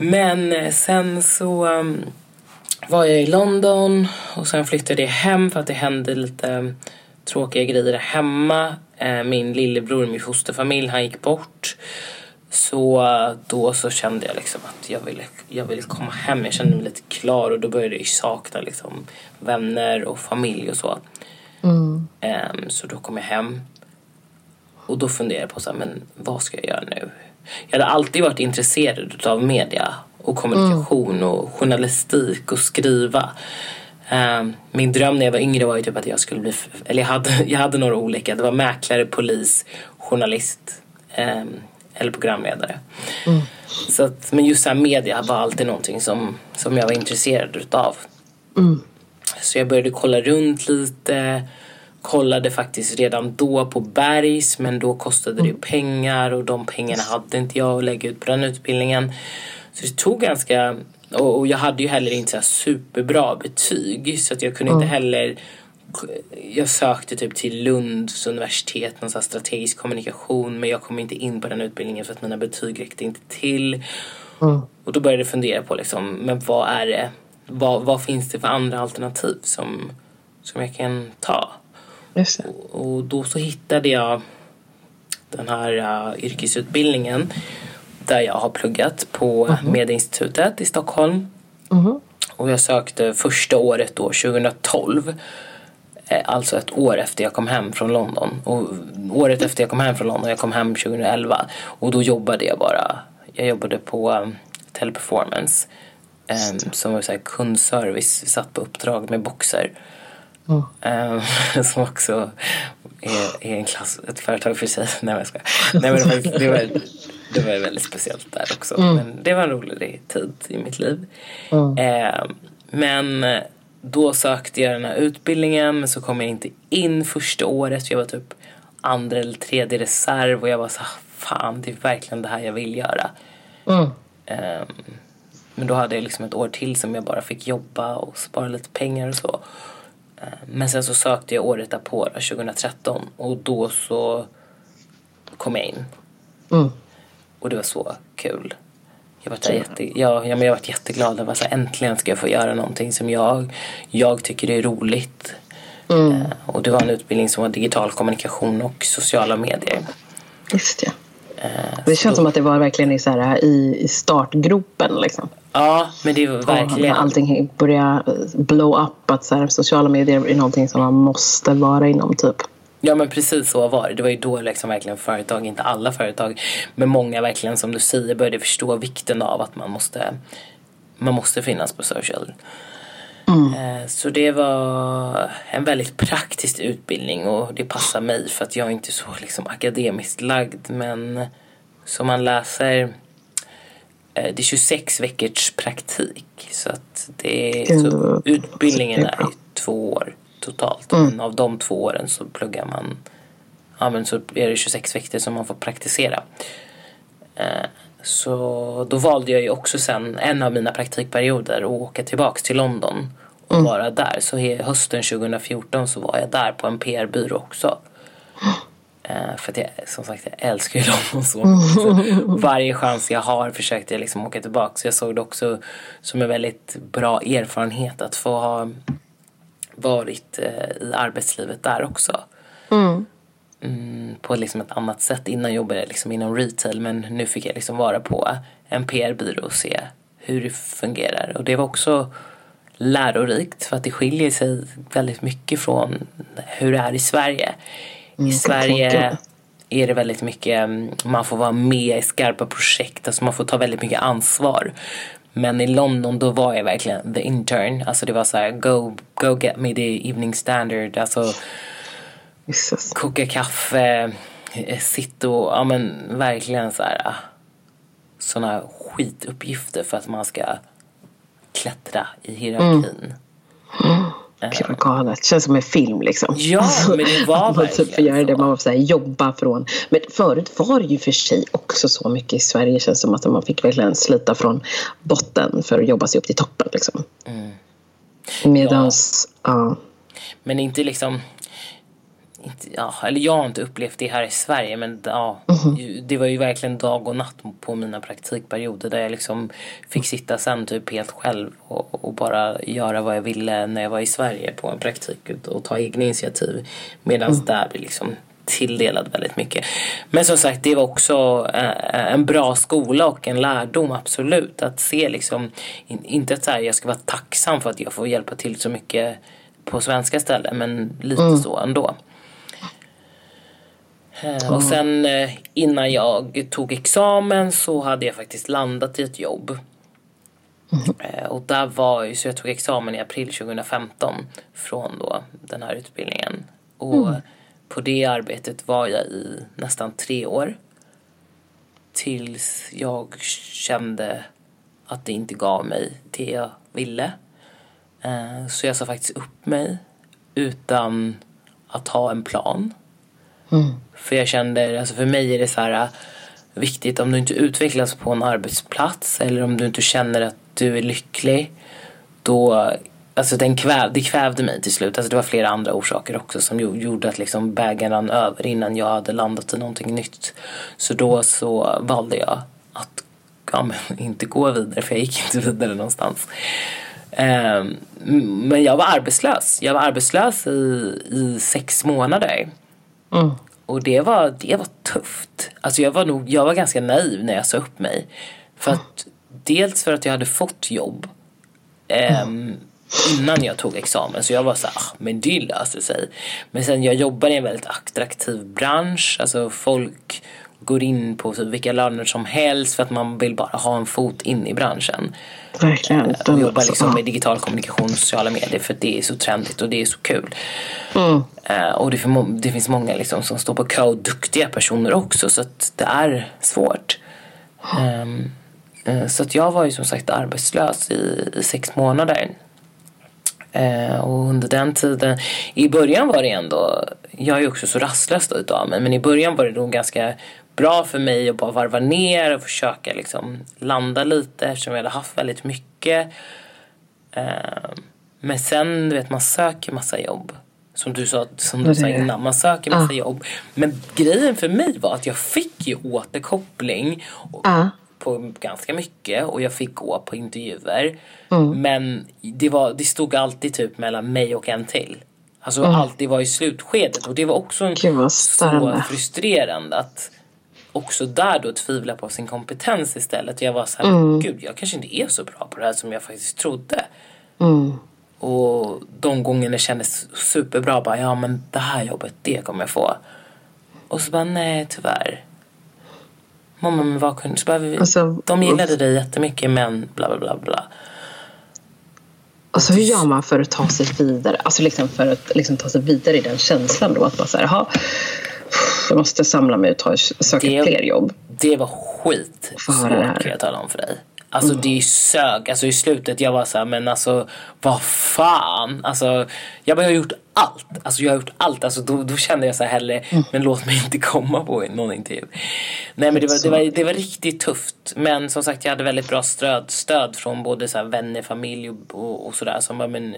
Men eh, sen så um, var jag i London och sen flyttade jag hem för att det hände lite um, tråkiga grejer hemma. Eh, min lillebror, min fosterfamilj, han gick bort. Så eh, då så kände jag liksom att jag ville, jag ville komma hem. Jag kände mig lite klar och då började jag sakna liksom vänner och familj och så. Ehm, så då kom jag hem. Och då funderade jag på så här, men vad ska jag göra nu? Jag hade alltid varit intresserad av media och kommunikation och journalistik och skriva. Ehm, min dröm när jag var yngre var ju typ att jag skulle bli, eller jag hade, jag hade några olika. Det var mäklare, polis, journalist ehm, eller programledare. Så att, men just så här media var alltid någonting som, som jag var intresserad utav. Så jag började kolla runt lite. Kollade faktiskt redan då på Bergs men då kostade det ju pengar och de pengarna hade inte jag att lägga ut på den utbildningen. Så det tog ganska... Och, jag hade ju heller inte så superbra betyg så att jag kunde inte heller... Jag sökte typ till Lunds universitet, någon så här strategisk kommunikation men jag kom inte in på den utbildningen för att mina betyg räckte inte till. Och då började jag fundera på liksom, men vad är det, vad, vad finns det för andra alternativ som, som jag kan ta? Det. Och då så hittade jag den här uh, yrkesutbildningen där jag har pluggat på Medieinstitutet i Stockholm. Och jag sökte första året då, 2012. Eh, Alltså ett år efter jag kom hem från London. Och året efter jag kom hem från London, jag kom hem 2011. Och då jobbade jag bara, jag jobbade på um, Teleperformance. Um, som var så här kundservice, vi satt på uppdrag med boxer. Um, som också är, är en klass, ett företag för sig. Nej men jag skojar. Nej men det var, det var, det var väldigt speciellt där också. Men det var en rolig tid i mitt liv. Um, men då sökte jag den här utbildningen men så kom jag inte in första året. Jag var typ andra eller tredje reserv och jag var så fan det är verkligen det här jag vill göra. Mm. Ehm, Men då hade jag liksom ett år till som jag bara fick jobba och spara lite pengar och så. Eh, men sen så sökte jag året därpå, 2013. Och då så kom jag in. Mm. Och det var så kul. Jag var, jätte, ja, ja, men jag var jätteglad. Jag var så här, äntligen ska jag få göra någonting som jag, jag tycker är roligt. Mm. Eh, och det var en utbildning som var digital kommunikation och sociala medier. Just ja. Det känns som att det var verkligen i, så här, i, i startgropen. Liksom. Ja, men det var verkligen... När allting började blow up. Att så här, sociala medier är någonting som man måste vara inom. typ. Ja men precis så var det. Det var ju då liksom verkligen företag, inte alla företag, men många verkligen som du säger började förstå vikten av att man måste, man måste finnas på social. Mm. Så det var en väldigt praktisk utbildning och det passar mig för att jag är inte så liksom akademiskt lagd men så man läser eh, det är 26 veckors praktik så att det är, så utbildningen är två år totalt. Mm. Men av de två åren så pluggar man, ja men så är det 26 veckor som man får praktisera. Eh, så då valde jag ju också sen en av mina praktikperioder att åka tillbaks till London och mm. vara där. Så hösten 2014 så var jag där på en PR-byrå också. Uh, för att jag som sagt jag älskar ju London så mycket. varje chans jag har försökte jag liksom åka tillbaka. Så jag såg det också som en väldigt bra erfarenhet att få ha varit uh, i arbetslivet där också. Mm. Mm, på liksom ett annat sätt. Innan jobbade jag liksom inom retail men nu fick jag liksom vara på en PR-byrå och se hur det fungerar. Och det var också lärorikt för att det skiljer sig väldigt mycket från hur det är i Sverige. Mm, I Sverige är det väldigt mycket, mm, man får vara med i skarpa projekt, alltså man får ta väldigt mycket ansvar. Men i London då var jag verkligen the intern, alltså det var så här, go, go get me the evening standard, alltså Jesus. koka kaffe, eh, sitta och, ja men verkligen så här sådana skituppgifter för att man ska klättra i hierarkin. Mm. Gud vad galet. Det känns som en film liksom. Ja, alltså, men det var man typ får göra det. Man får jobba från. Men förut var det ju för sig också så mycket i Sverige. känns som att man fick verkligen slita från botten för att jobba sig upp till toppen liksom. Mm. Medans, ja. ja. Men inte liksom inte, ja, eller jag har inte upplevt det här i Sverige men ja, mm. det var ju verkligen dag och natt på mina praktikperioder där jag liksom fick sitta sen typ helt själv och, och bara göra vad jag ville när jag var i Sverige på en praktik och ta egna initiativ. Medan mm. där blir liksom tilldelad väldigt mycket. Men som sagt, det var också äh, en bra skola och en lärdom absolut. Att se liksom, in, inte att så här, jag ska vara tacksam för att jag får hjälpa till så mycket på svenska ställen men lite mm. så ändå. Mm. Och sen eh, innan jag tog examen så hade jag faktiskt landat i ett jobb. Mm. Och där var så jag tog examen i april 2015 från då den här utbildningen. Och mm. på det arbetet var jag i nästan tre år. Tills jag kände att det inte gav mig det jag ville. Så jag sa faktiskt upp mig utan att ha en plan. Mm. För jag kände, alltså för mig är det så här äh, viktigt om du inte utvecklas på en arbetsplats eller om du inte känner att du är lycklig. Då, alltså den kväv, det kvävde mig till slut. Alltså det var flera andra orsaker också som gjorde att liksom bägaren rann över innan jag hade landat i någonting nytt. Så då så valde jag att ja, men, inte gå vidare för jag gick inte vidare någonstans. Um, men jag var arbetslös. Jag var arbetslös i, i sex månader. Mm. Och det var, det var tufft. Alltså jag var nog, jag var ganska naiv när jag sa upp mig. För att, dels för att jag hade fått jobb eh, innan jag tog examen. Så jag var så här, ah, men det löser sig. Men sen jag jobbar i en väldigt attraktiv bransch. Alltså folk går in på typ vilka löner som helst för att man vill bara ha en fot in i branschen. Verkligen. Eh, och jobbar liksom med digital kommunikation och sociala medier för att det är så trendigt och det är så kul. Mm. Uh, och det, det, finns många liksom som står på kö och duktiga personer också så att det är svårt. Uh, så att jag var ju som sagt arbetslös i, i sex månader. Uh, och under den tiden, i början var det ändå, jag är ju också så rastlös utav mig, men i början var det nog ganska bra för mig att bara varva ner och försöka liksom landa lite eftersom jag hade haft väldigt mycket. Eh, men sen, du vet, man söker massa jobb. Som du sa, som du sa innan, man söker massa Ah. jobb. Men grejen för mig var att jag fick ju återkoppling Ja. på ganska mycket och jag fick gå på intervjuer. Mm. Men det, var, det stod alltid typ mellan mig och en till. Alltså alltid var i slutskedet och det var också en, Mm. Gud, så frustrerande att också där då tvivla på sin kompetens istället. Jag var så här, Mm. gud jag kanske inte är så bra på det här som jag faktiskt trodde. Mm. Och de gångerna det kändes superbra, bara ja men det här jobbet, det kommer jag få. Och så bara nej tyvärr. Mamma men vad kunde, så bara, vi, Alltså, de gillade dig jättemycket men bla bla bla bla. Alltså hur gör man för att ta sig vidare? Alltså liksom för att liksom ta sig vidare i den känslan då. Att bara så här, jag måste samla mig och ta, söka Det- fler jobb. Det var skit svårt kan jag tala om för dig. Alltså det sög. Alltså i slutet jag var så här, men alltså vad fan. Alltså jag bara, jag har gjort allt. Alltså jag har gjort allt. Alltså då, då kände jag så här hellre, men låt mig inte komma på någon intervju. Nej men det var, det var, det var riktigt tufft. Men som sagt jag hade väldigt bra stöd, stöd från både så här vänner, familj och, och, sådär. Som bara, men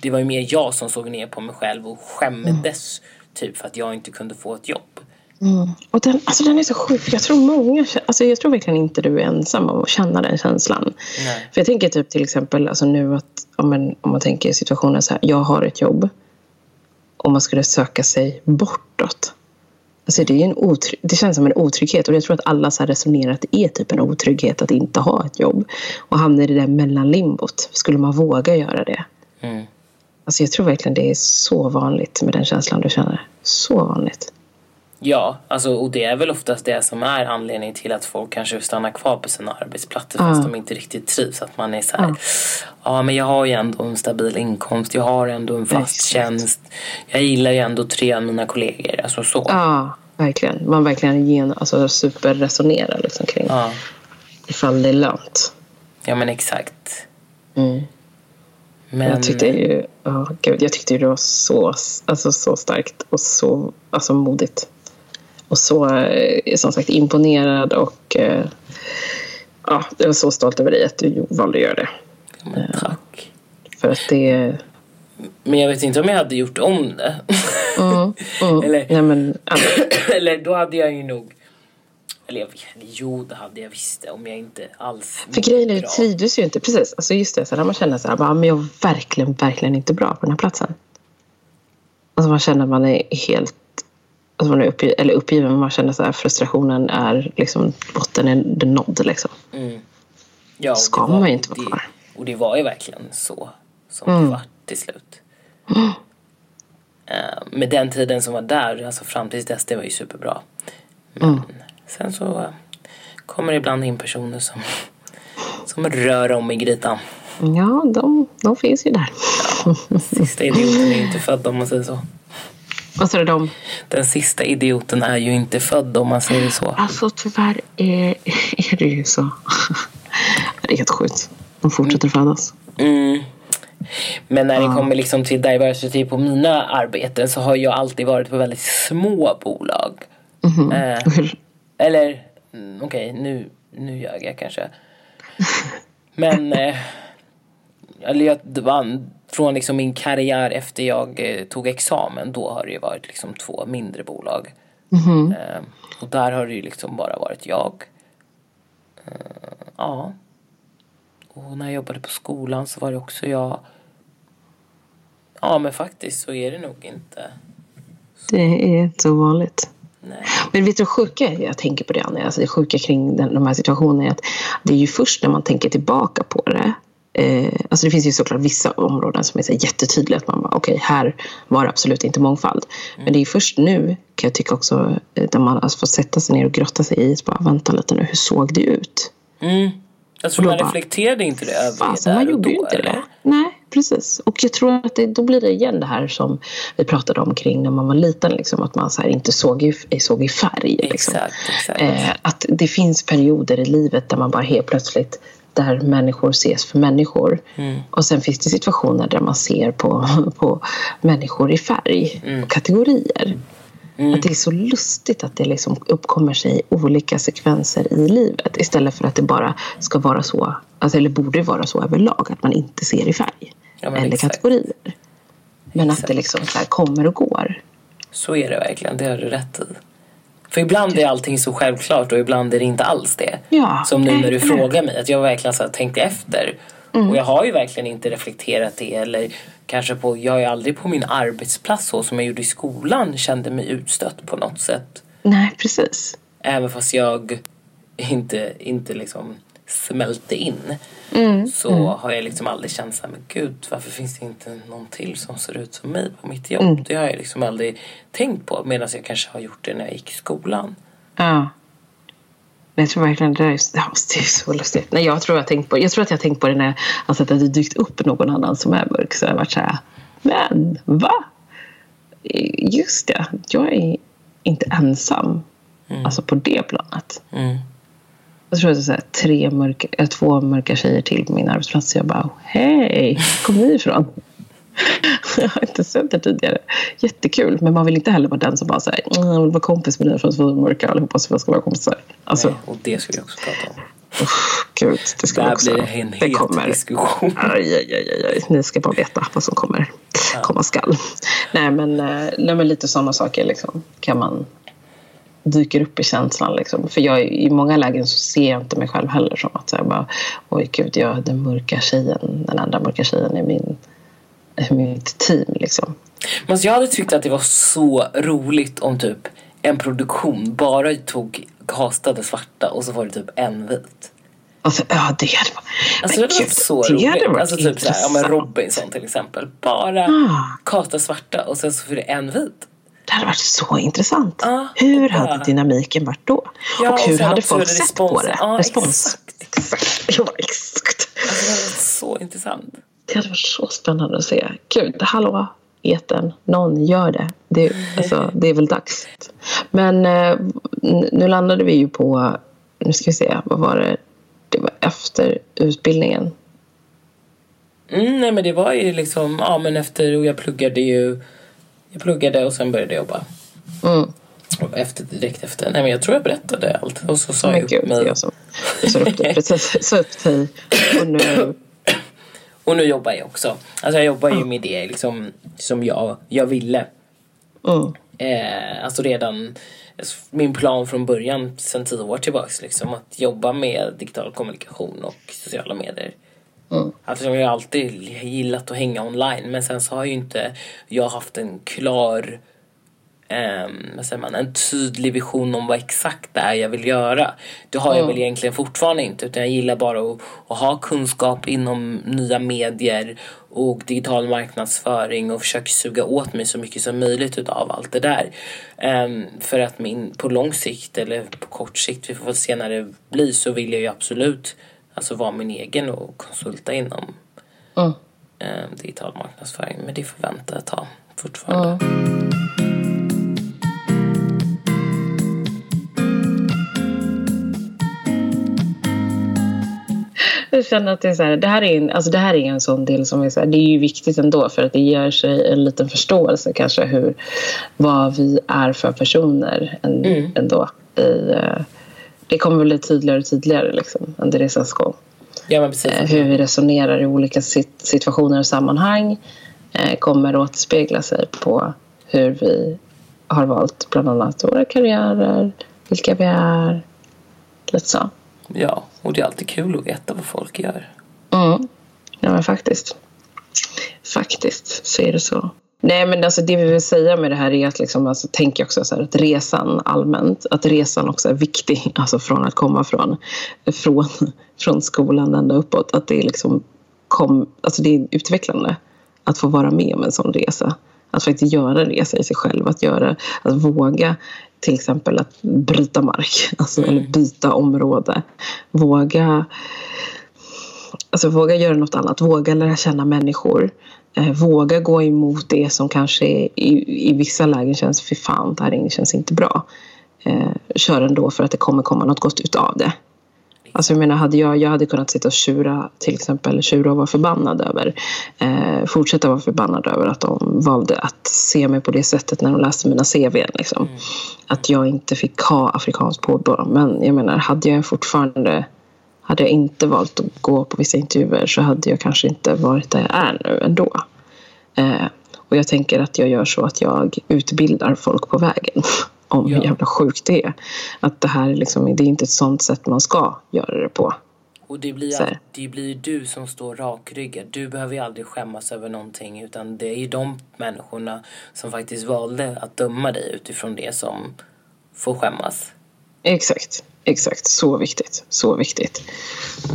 det var ju mer jag som såg ner på mig själv och skämdes typ för att jag inte kunde få ett jobb. Och den, alltså den är så sjuk. Jag tror många, alltså jag tror verkligen inte du är ensam om att känna den känslan. Nej. För jag tänker typ till exempel alltså nu att om man, om man tänker situationen så här, jag har ett jobb och man skulle söka sig bortåt. Alltså det, är en otry- det känns som en otrygghet och jag tror att alla så resonerar att det är typ en otrygghet att inte ha ett jobb. Och hamna i det där mellanlimbot. Skulle man våga göra det? Mm. Alltså jag tror verkligen det är så vanligt med den känslan du känner. Så vanligt. Ja, alltså, och det är väl oftast det som är anledningen till att folk kanske stannar kvar på sina arbetsplatser fast de inte riktigt trivs. Att man är så här, ja. men jag har ju ändå en stabil inkomst, jag har ändå en fast Exakt. tjänst. Jag gillar ju ändå tre av mina kollegor, alltså så. Ja, verkligen. Man verkligen gen, alltså, superresonerar liksom kring Ja, ifall det är lönt. ja men exakt. Mm. Men, Jag tyckte ju, ja, gud, jag tyckte ju det var så, alltså, så starkt och så alltså, modigt. Och så eh, som sagt imponerad och eh, ja, jag var så stolt över dig att du valde att göra det. men tack. För att det... Men jag vet inte om jag hade gjort om det. Mm, mm. Eller- Nej, men, Eller då hade jag ju nog eller jag vet, jo det hade jag visst om jag inte alls För grejen är, du trivdes ju inte. Precis, alltså just det. Så när man känner så här, bara, men jag är verkligen, verkligen inte bra på den här platsen. Alltså man känner att man är helt alltså man är uppgiven, eller uppgiven, men man känner så här, frustrationen är liksom, botten är nådd liksom. Mm. Ja, Ska man ju inte vara kvar. Och det var ju verkligen så som Mm. det var till slut. Eh, med den tiden som var där, alltså fram tills dess, det var ju superbra. Men Mm. Sen så eh, kommer det ibland in personer som, som rör om i grytan. Ja, de, de finns ju där. Sista idioten är ju inte född om man säger så. Vad sa du de? Den sista idioten är ju inte född om man säger så. Alltså tyvärr är, är det ju så. Det är helt sjukt. De fortsätter födas. Mm. Men när det kommer liksom till diversity på mina arbeten så har jag alltid varit på väldigt små bolag. Eh, Hur- eller, mm, okej nu, nu ljög jag kanske. Men, eh, eller jag, var, från liksom min karriär efter jag eh, tog examen, då har det ju varit liksom två mindre bolag. Eh, och där har det ju liksom bara varit jag. Eh, ja. Och när jag jobbade på skolan så var det också jag. Ja men faktiskt så är det nog inte. Det är inte så vanligt. Nej. Men vet du det sjuka jag tänker på det Anna, alltså det sjuka kring den, de här situationerna är att det är ju först när man tänker tillbaka på det Eh, alltså det finns ju såklart vissa områden som är så jättetydliga att man bara okej, här var det absolut inte mångfald. Men det är först nu kan jag tycka också eh, där man alltså får sätta sig ner och grotta sig i, så bara vänta lite nu, hur såg det ut? Mm. Och då man bara, reflekterade inte det över Fasen, där man och gjorde ju då, inte eller? det. Nej, precis. Och jag tror att det, då blir det igen det här som vi pratade om kring när man var liten. Liksom, att man så inte såg i, såg i färg. Liksom. Exakt, exakt. Eh, att det finns perioder i livet där man bara helt plötsligt där människor ses för människor. Mm. Och sen finns det situationer där man ser på, på människor i färg. Mm. Kategorier. Att det är så lustigt att det liksom uppkommer sig olika sekvenser i livet istället för att det bara ska vara så, alltså, eller borde vara så överlag, att man inte ser i färg Ja, men eller exakt. kategorier. Men att Exakt. det liksom så kommer och går. Så är det verkligen, det har du rätt i. För ibland är allting så självklart och ibland är det inte alls det. Ja, Som nu när du frågar mig, att jag verkligen så tänkte efter. Mm. Och jag har ju verkligen inte reflekterat det eller kanske på, jag är aldrig på min arbetsplats så som jag gjorde i skolan kände mig utstött på något sätt. Nej, precis. Även fast jag inte, inte liksom smälte in. Mm, Så har jag liksom aldrig känt såhär, men gud varför finns det inte någon till som ser ut som mig på mitt jobb? Mm. Det har jag liksom aldrig tänkt på medan jag kanske har gjort det när jag gick i skolan. Ja. Men Jag tror verkligen det där är, det är så lustigt. Nej, jag, tror jag, tänkt på, jag tror att jag har tänkt på det när jag har sett att det dykt upp någon annan som är mörk. Så jag har varit så här, men va? Just det, jag är inte ensam. Alltså på det planet. Mm. Jag tror att det är så här, tre mörka, äh, två mörka tjejer till på min arbetsplats. Jag bara, hej, kom ni ifrån? jag har inte sett det tidigare. Jättekul, men man vill inte heller vara den som bara säger mm, jag vill vara kompis med dig för att vi är mörka allihopa så vi ska vara kompisar. Alltså, Nej, och det ska vi också prata om. usch, gud, det ska Där också. blir det en det het kommer. diskussion. Aj, aj, aj, aj. Ni ska bara veta vad som kommer komma skall. Nej, men, eh, nej, men lite sådana saker liksom, kan man dyker upp i känslan. Liksom. För jag, i många lägen så ser jag inte mig själv heller som att så jag bara, oj gud, jag är den mörka tjejen, den andra mörka tjejen i min, i mitt team. Liksom. Men jag hade tyckt att det var så roligt om typ en produktion bara tog castade svarta och så var det typ en vit. Alltså, ja, det hade varit... Alltså det gud, så det hade roligt. varit Alltså typ såhär, ja men. Robinson till exempel. Bara Ah. kasta svarta och sen så får det en vit. Det hade varit så intressant. Ja, hur och bara- hade dynamiken varit då? Ja, och och hur sen hade folk sett respons- på det? Ja, Respons. exakt. exakt. Ja, exakt. Alltså det var så intressant. Det hade varit så spännande att se. Gud, hallå, eten. Någon gör det. Det, alltså, det är väl dags. Men eh, nu landade vi ju på, nu ska vi se, vad var det? Det var efter utbildningen. Mm, nej men det var ju liksom, ja men efter, och jag pluggade ju, jag pluggade och sen började jag jobba. Mm. Och efter, direkt efter, nej men jag tror jag berättade allt. Och så sa Men jag upp gud, mig. jag som jag sa upp dig. Precis, sa upp dig. Och nu, Och nu jobbar jag också. Alltså jag jobbar ju med det liksom, som jag, jag ville. mm, Eh, alltså redan min plan från början sedan tio år tillbaks liksom att jobba med digital kommunikation och sociala medier. Mm, Eftersom jag alltid gillat att hänga online men sen så har ju inte jag haft en klar ehm, vad säger man, en tydlig vision om vad exakt det är jag vill göra. Det har jag väl egentligen fortfarande inte utan jag gillar bara att, att ha kunskap inom nya medier och digital marknadsföring och försöka suga åt mig så mycket som möjligt utav allt det där. Ehm, för att min, på lång sikt eller på kort sikt, vi får väl se när det blir, så vill jag ju absolut alltså vara min egen och konsulta inom mm. eh, digital marknadsföring. Men det får vänta ett tag fortfarande. Jag känner att det, är så här, det, här är en, alltså det här är en sån del som är, så här, det är ju viktigt ändå för att det ger sig en liten förståelse kanske hur, vad vi är för personer Mm. ändå. I, eh, det kommer bli tydligare och tydligare liksom, under resans gång. Ja men precis. Eh, hur vi resonerar i olika sit- situationer och sammanhang eh, kommer återspegla sig på hur vi har valt bland annat våra karriärer, vilka vi är, lite så. Ja, och det är alltid kul att veta vad folk gör. Mm. Ja, men faktiskt. Faktiskt så är det så. Nej, men alltså det vi vill säga med det här är att liksom, alltså, tänk också så här, att resan allmänt, att resan också är viktig, alltså från att komma från, från, från skolan ända uppåt, att det är liksom kom, alltså det är utvecklande att få vara med om en sån resa. Att faktiskt göra en resa i sig själv, att, göra, att våga till exempel att bryta mark, alltså, eller byta område. Våga Alltså våga göra något annat, våga lära känna människor. Eh, våga gå emot det som kanske i, i vissa lägen känns, för fan, det här känns inte bra. Eh, kör ändå för att det kommer komma något gott utav det. Alltså jag menar, hade jag, jag hade kunnat sitta och tjura till exempel, tjura och vara förbannad över, eh, fortsätta vara förbannad över att de valde att se mig på det sättet när de läste mina CV. Liksom. Mm. Att jag inte fick ha afrikanskt påbrå. Men jag menar, hade jag fortfarande hade jag inte valt att gå på vissa intervjuer så hade jag kanske inte varit där jag är nu ändå. Eh, och jag tänker att jag gör så att jag utbildar folk på vägen om ja. hur jävla sjukt det är. Att det här liksom, det är inte ett sånt sätt man ska göra det på. Och det blir, all, det blir du som står rakryggad. Du behöver ju aldrig skämmas över någonting utan det är ju de människorna som faktiskt valde att döma dig utifrån det som får skämmas. Exakt. Exakt, så viktigt. Så viktigt.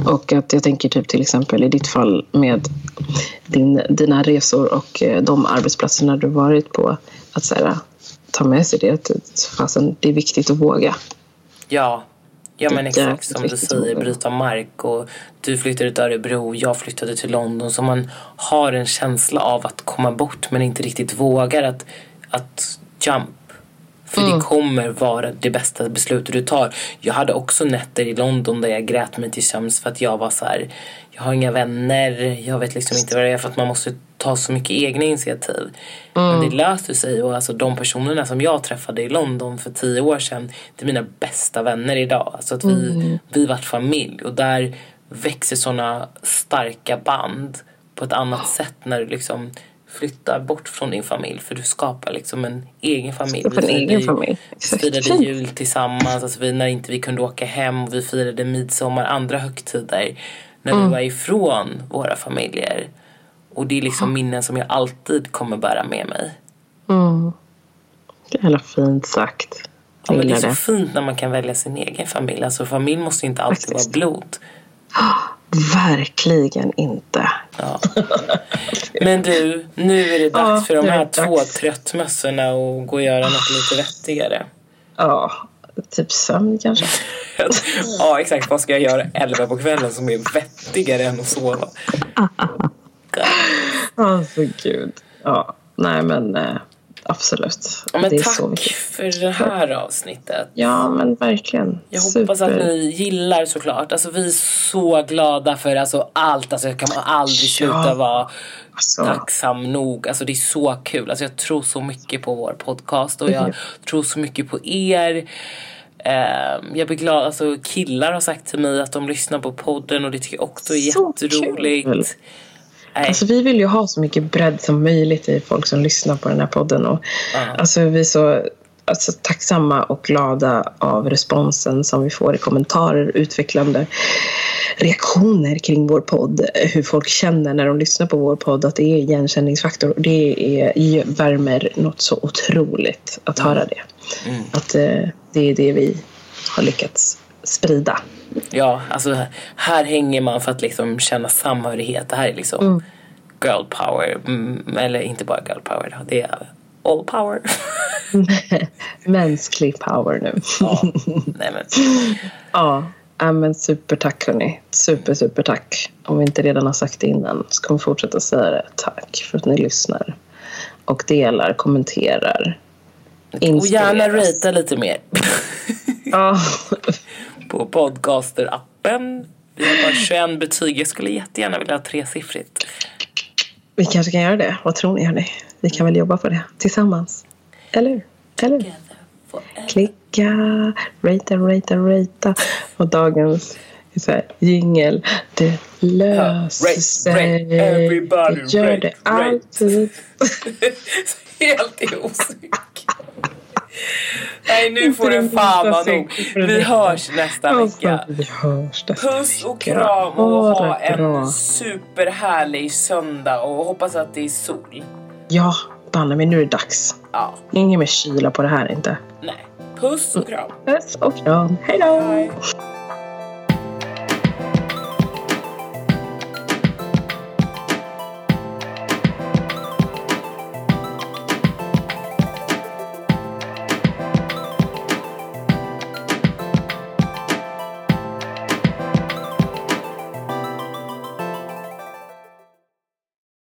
Och att jag tänker typ till exempel i ditt fall med din, dina resor och eh, de arbetsplatserna du varit på. Att så här, ta med sig det. Att fasen, det är viktigt att våga. Ja, ja men exakt som du säger, bryta mark. Och du flyttade till Örebro, jag flyttade till London. Så man har en känsla av att komma bort men inte riktigt vågar att, att jump för mm. det kommer vara det bästa beslutet du tar. Jag hade också nätter i London där jag grät mig till sömns för att jag var så här, jag har inga vänner, jag vet liksom inte vad det är för att man måste ta så mycket egna initiativ. Mm. Men det löser sig och alltså de personerna som jag träffade i London för tio år sedan, det är mina bästa vänner idag. Alltså att vi, mm. vi vart familj och där växer sådana starka band på ett annat sätt när du liksom flyttar bort från din familj för du skapar liksom en egen familj. Skapar en egen familj. Vi firade jul tillsammans, alltså vi, när inte vi kunde åka hem. Vi firade midsommar, andra högtider. När mm. vi var ifrån våra familjer. Och det är liksom minnen som jag alltid kommer bära med mig. Mm. Det är fint sagt. Ja, men det är så fint när man kan välja sin egen familj. Alltså familj måste inte alltid vara blod. Verkligen inte. Ja. Men du, nu är det dags ja, för de här två tröttmössorna att gå och göra något lite vettigare. Ja, typ sömn kanske. ja, exakt. Vad ska jag göra elva på kvällen som är vettigare än att sova? Alltså gud. Ja, nej men eh, absolut. Men tack för det här avsnittet. Ja, men verkligen. Jag Super. hoppas att ni gillar såklart. Alltså, vi är så glada för alltså, allt. Alltså, jag kan aldrig sluta ja. vara alltså. tacksam nog. Alltså, det är så kul. Alltså, jag tror så mycket på vår podcast och jag mm. tror så mycket på er. Uh, jag blir glad, alltså killar har sagt till mig att de lyssnar på podden och det tycker jag också är så jätteroligt. Kul. Alltså, vi vill ju ha så mycket bredd som möjligt i folk som lyssnar på den här podden. Och, uh. Alltså, vi är så alltså, tacksamma och glada av responsen som vi får i kommentarer, utvecklande reaktioner kring vår podd. Hur folk känner när de lyssnar på vår podd, att det är igenkänningsfaktor. Det är, värmer något så otroligt att höra det. Mm. Att eh, det är det vi har lyckats sprida. Ja, alltså här hänger man för att liksom känna samhörighet. Det här är liksom mm. girl power. Mm, eller inte bara girl power, det är all power. Mänsklig power nu. ja, nej men. ja, men supertack hörni. Super, super tack. Om vi inte redan har sagt det innan så kommer vi fortsätta säga det. Tack för att ni lyssnar och delar, kommenterar. Och gärna ratea lite mer. ja. På podcaster-appen. Vi har bara 21 betyg. Jag skulle jättegärna vilja ha tresiffrigt. Vi kanske kan göra det. Vad tror ni hörni? Vi kan väl jobba på det tillsammans. Eller Eller Klicka, ratea, ratea, ratea. Och dagens jingel. Det löser sig. Everybody, gör det alltid. Helt i osynk. Nej, nu får det fan vara nog. Vi hörs nästa vecka. Puss och kram och ha en superhärlig söndag och hoppas att det är sol. Ja, banne mig nu är det dags. Ja. Ingen mer kyla på det här inte. Nej. Puss och kram. Puss och kram. Hej då!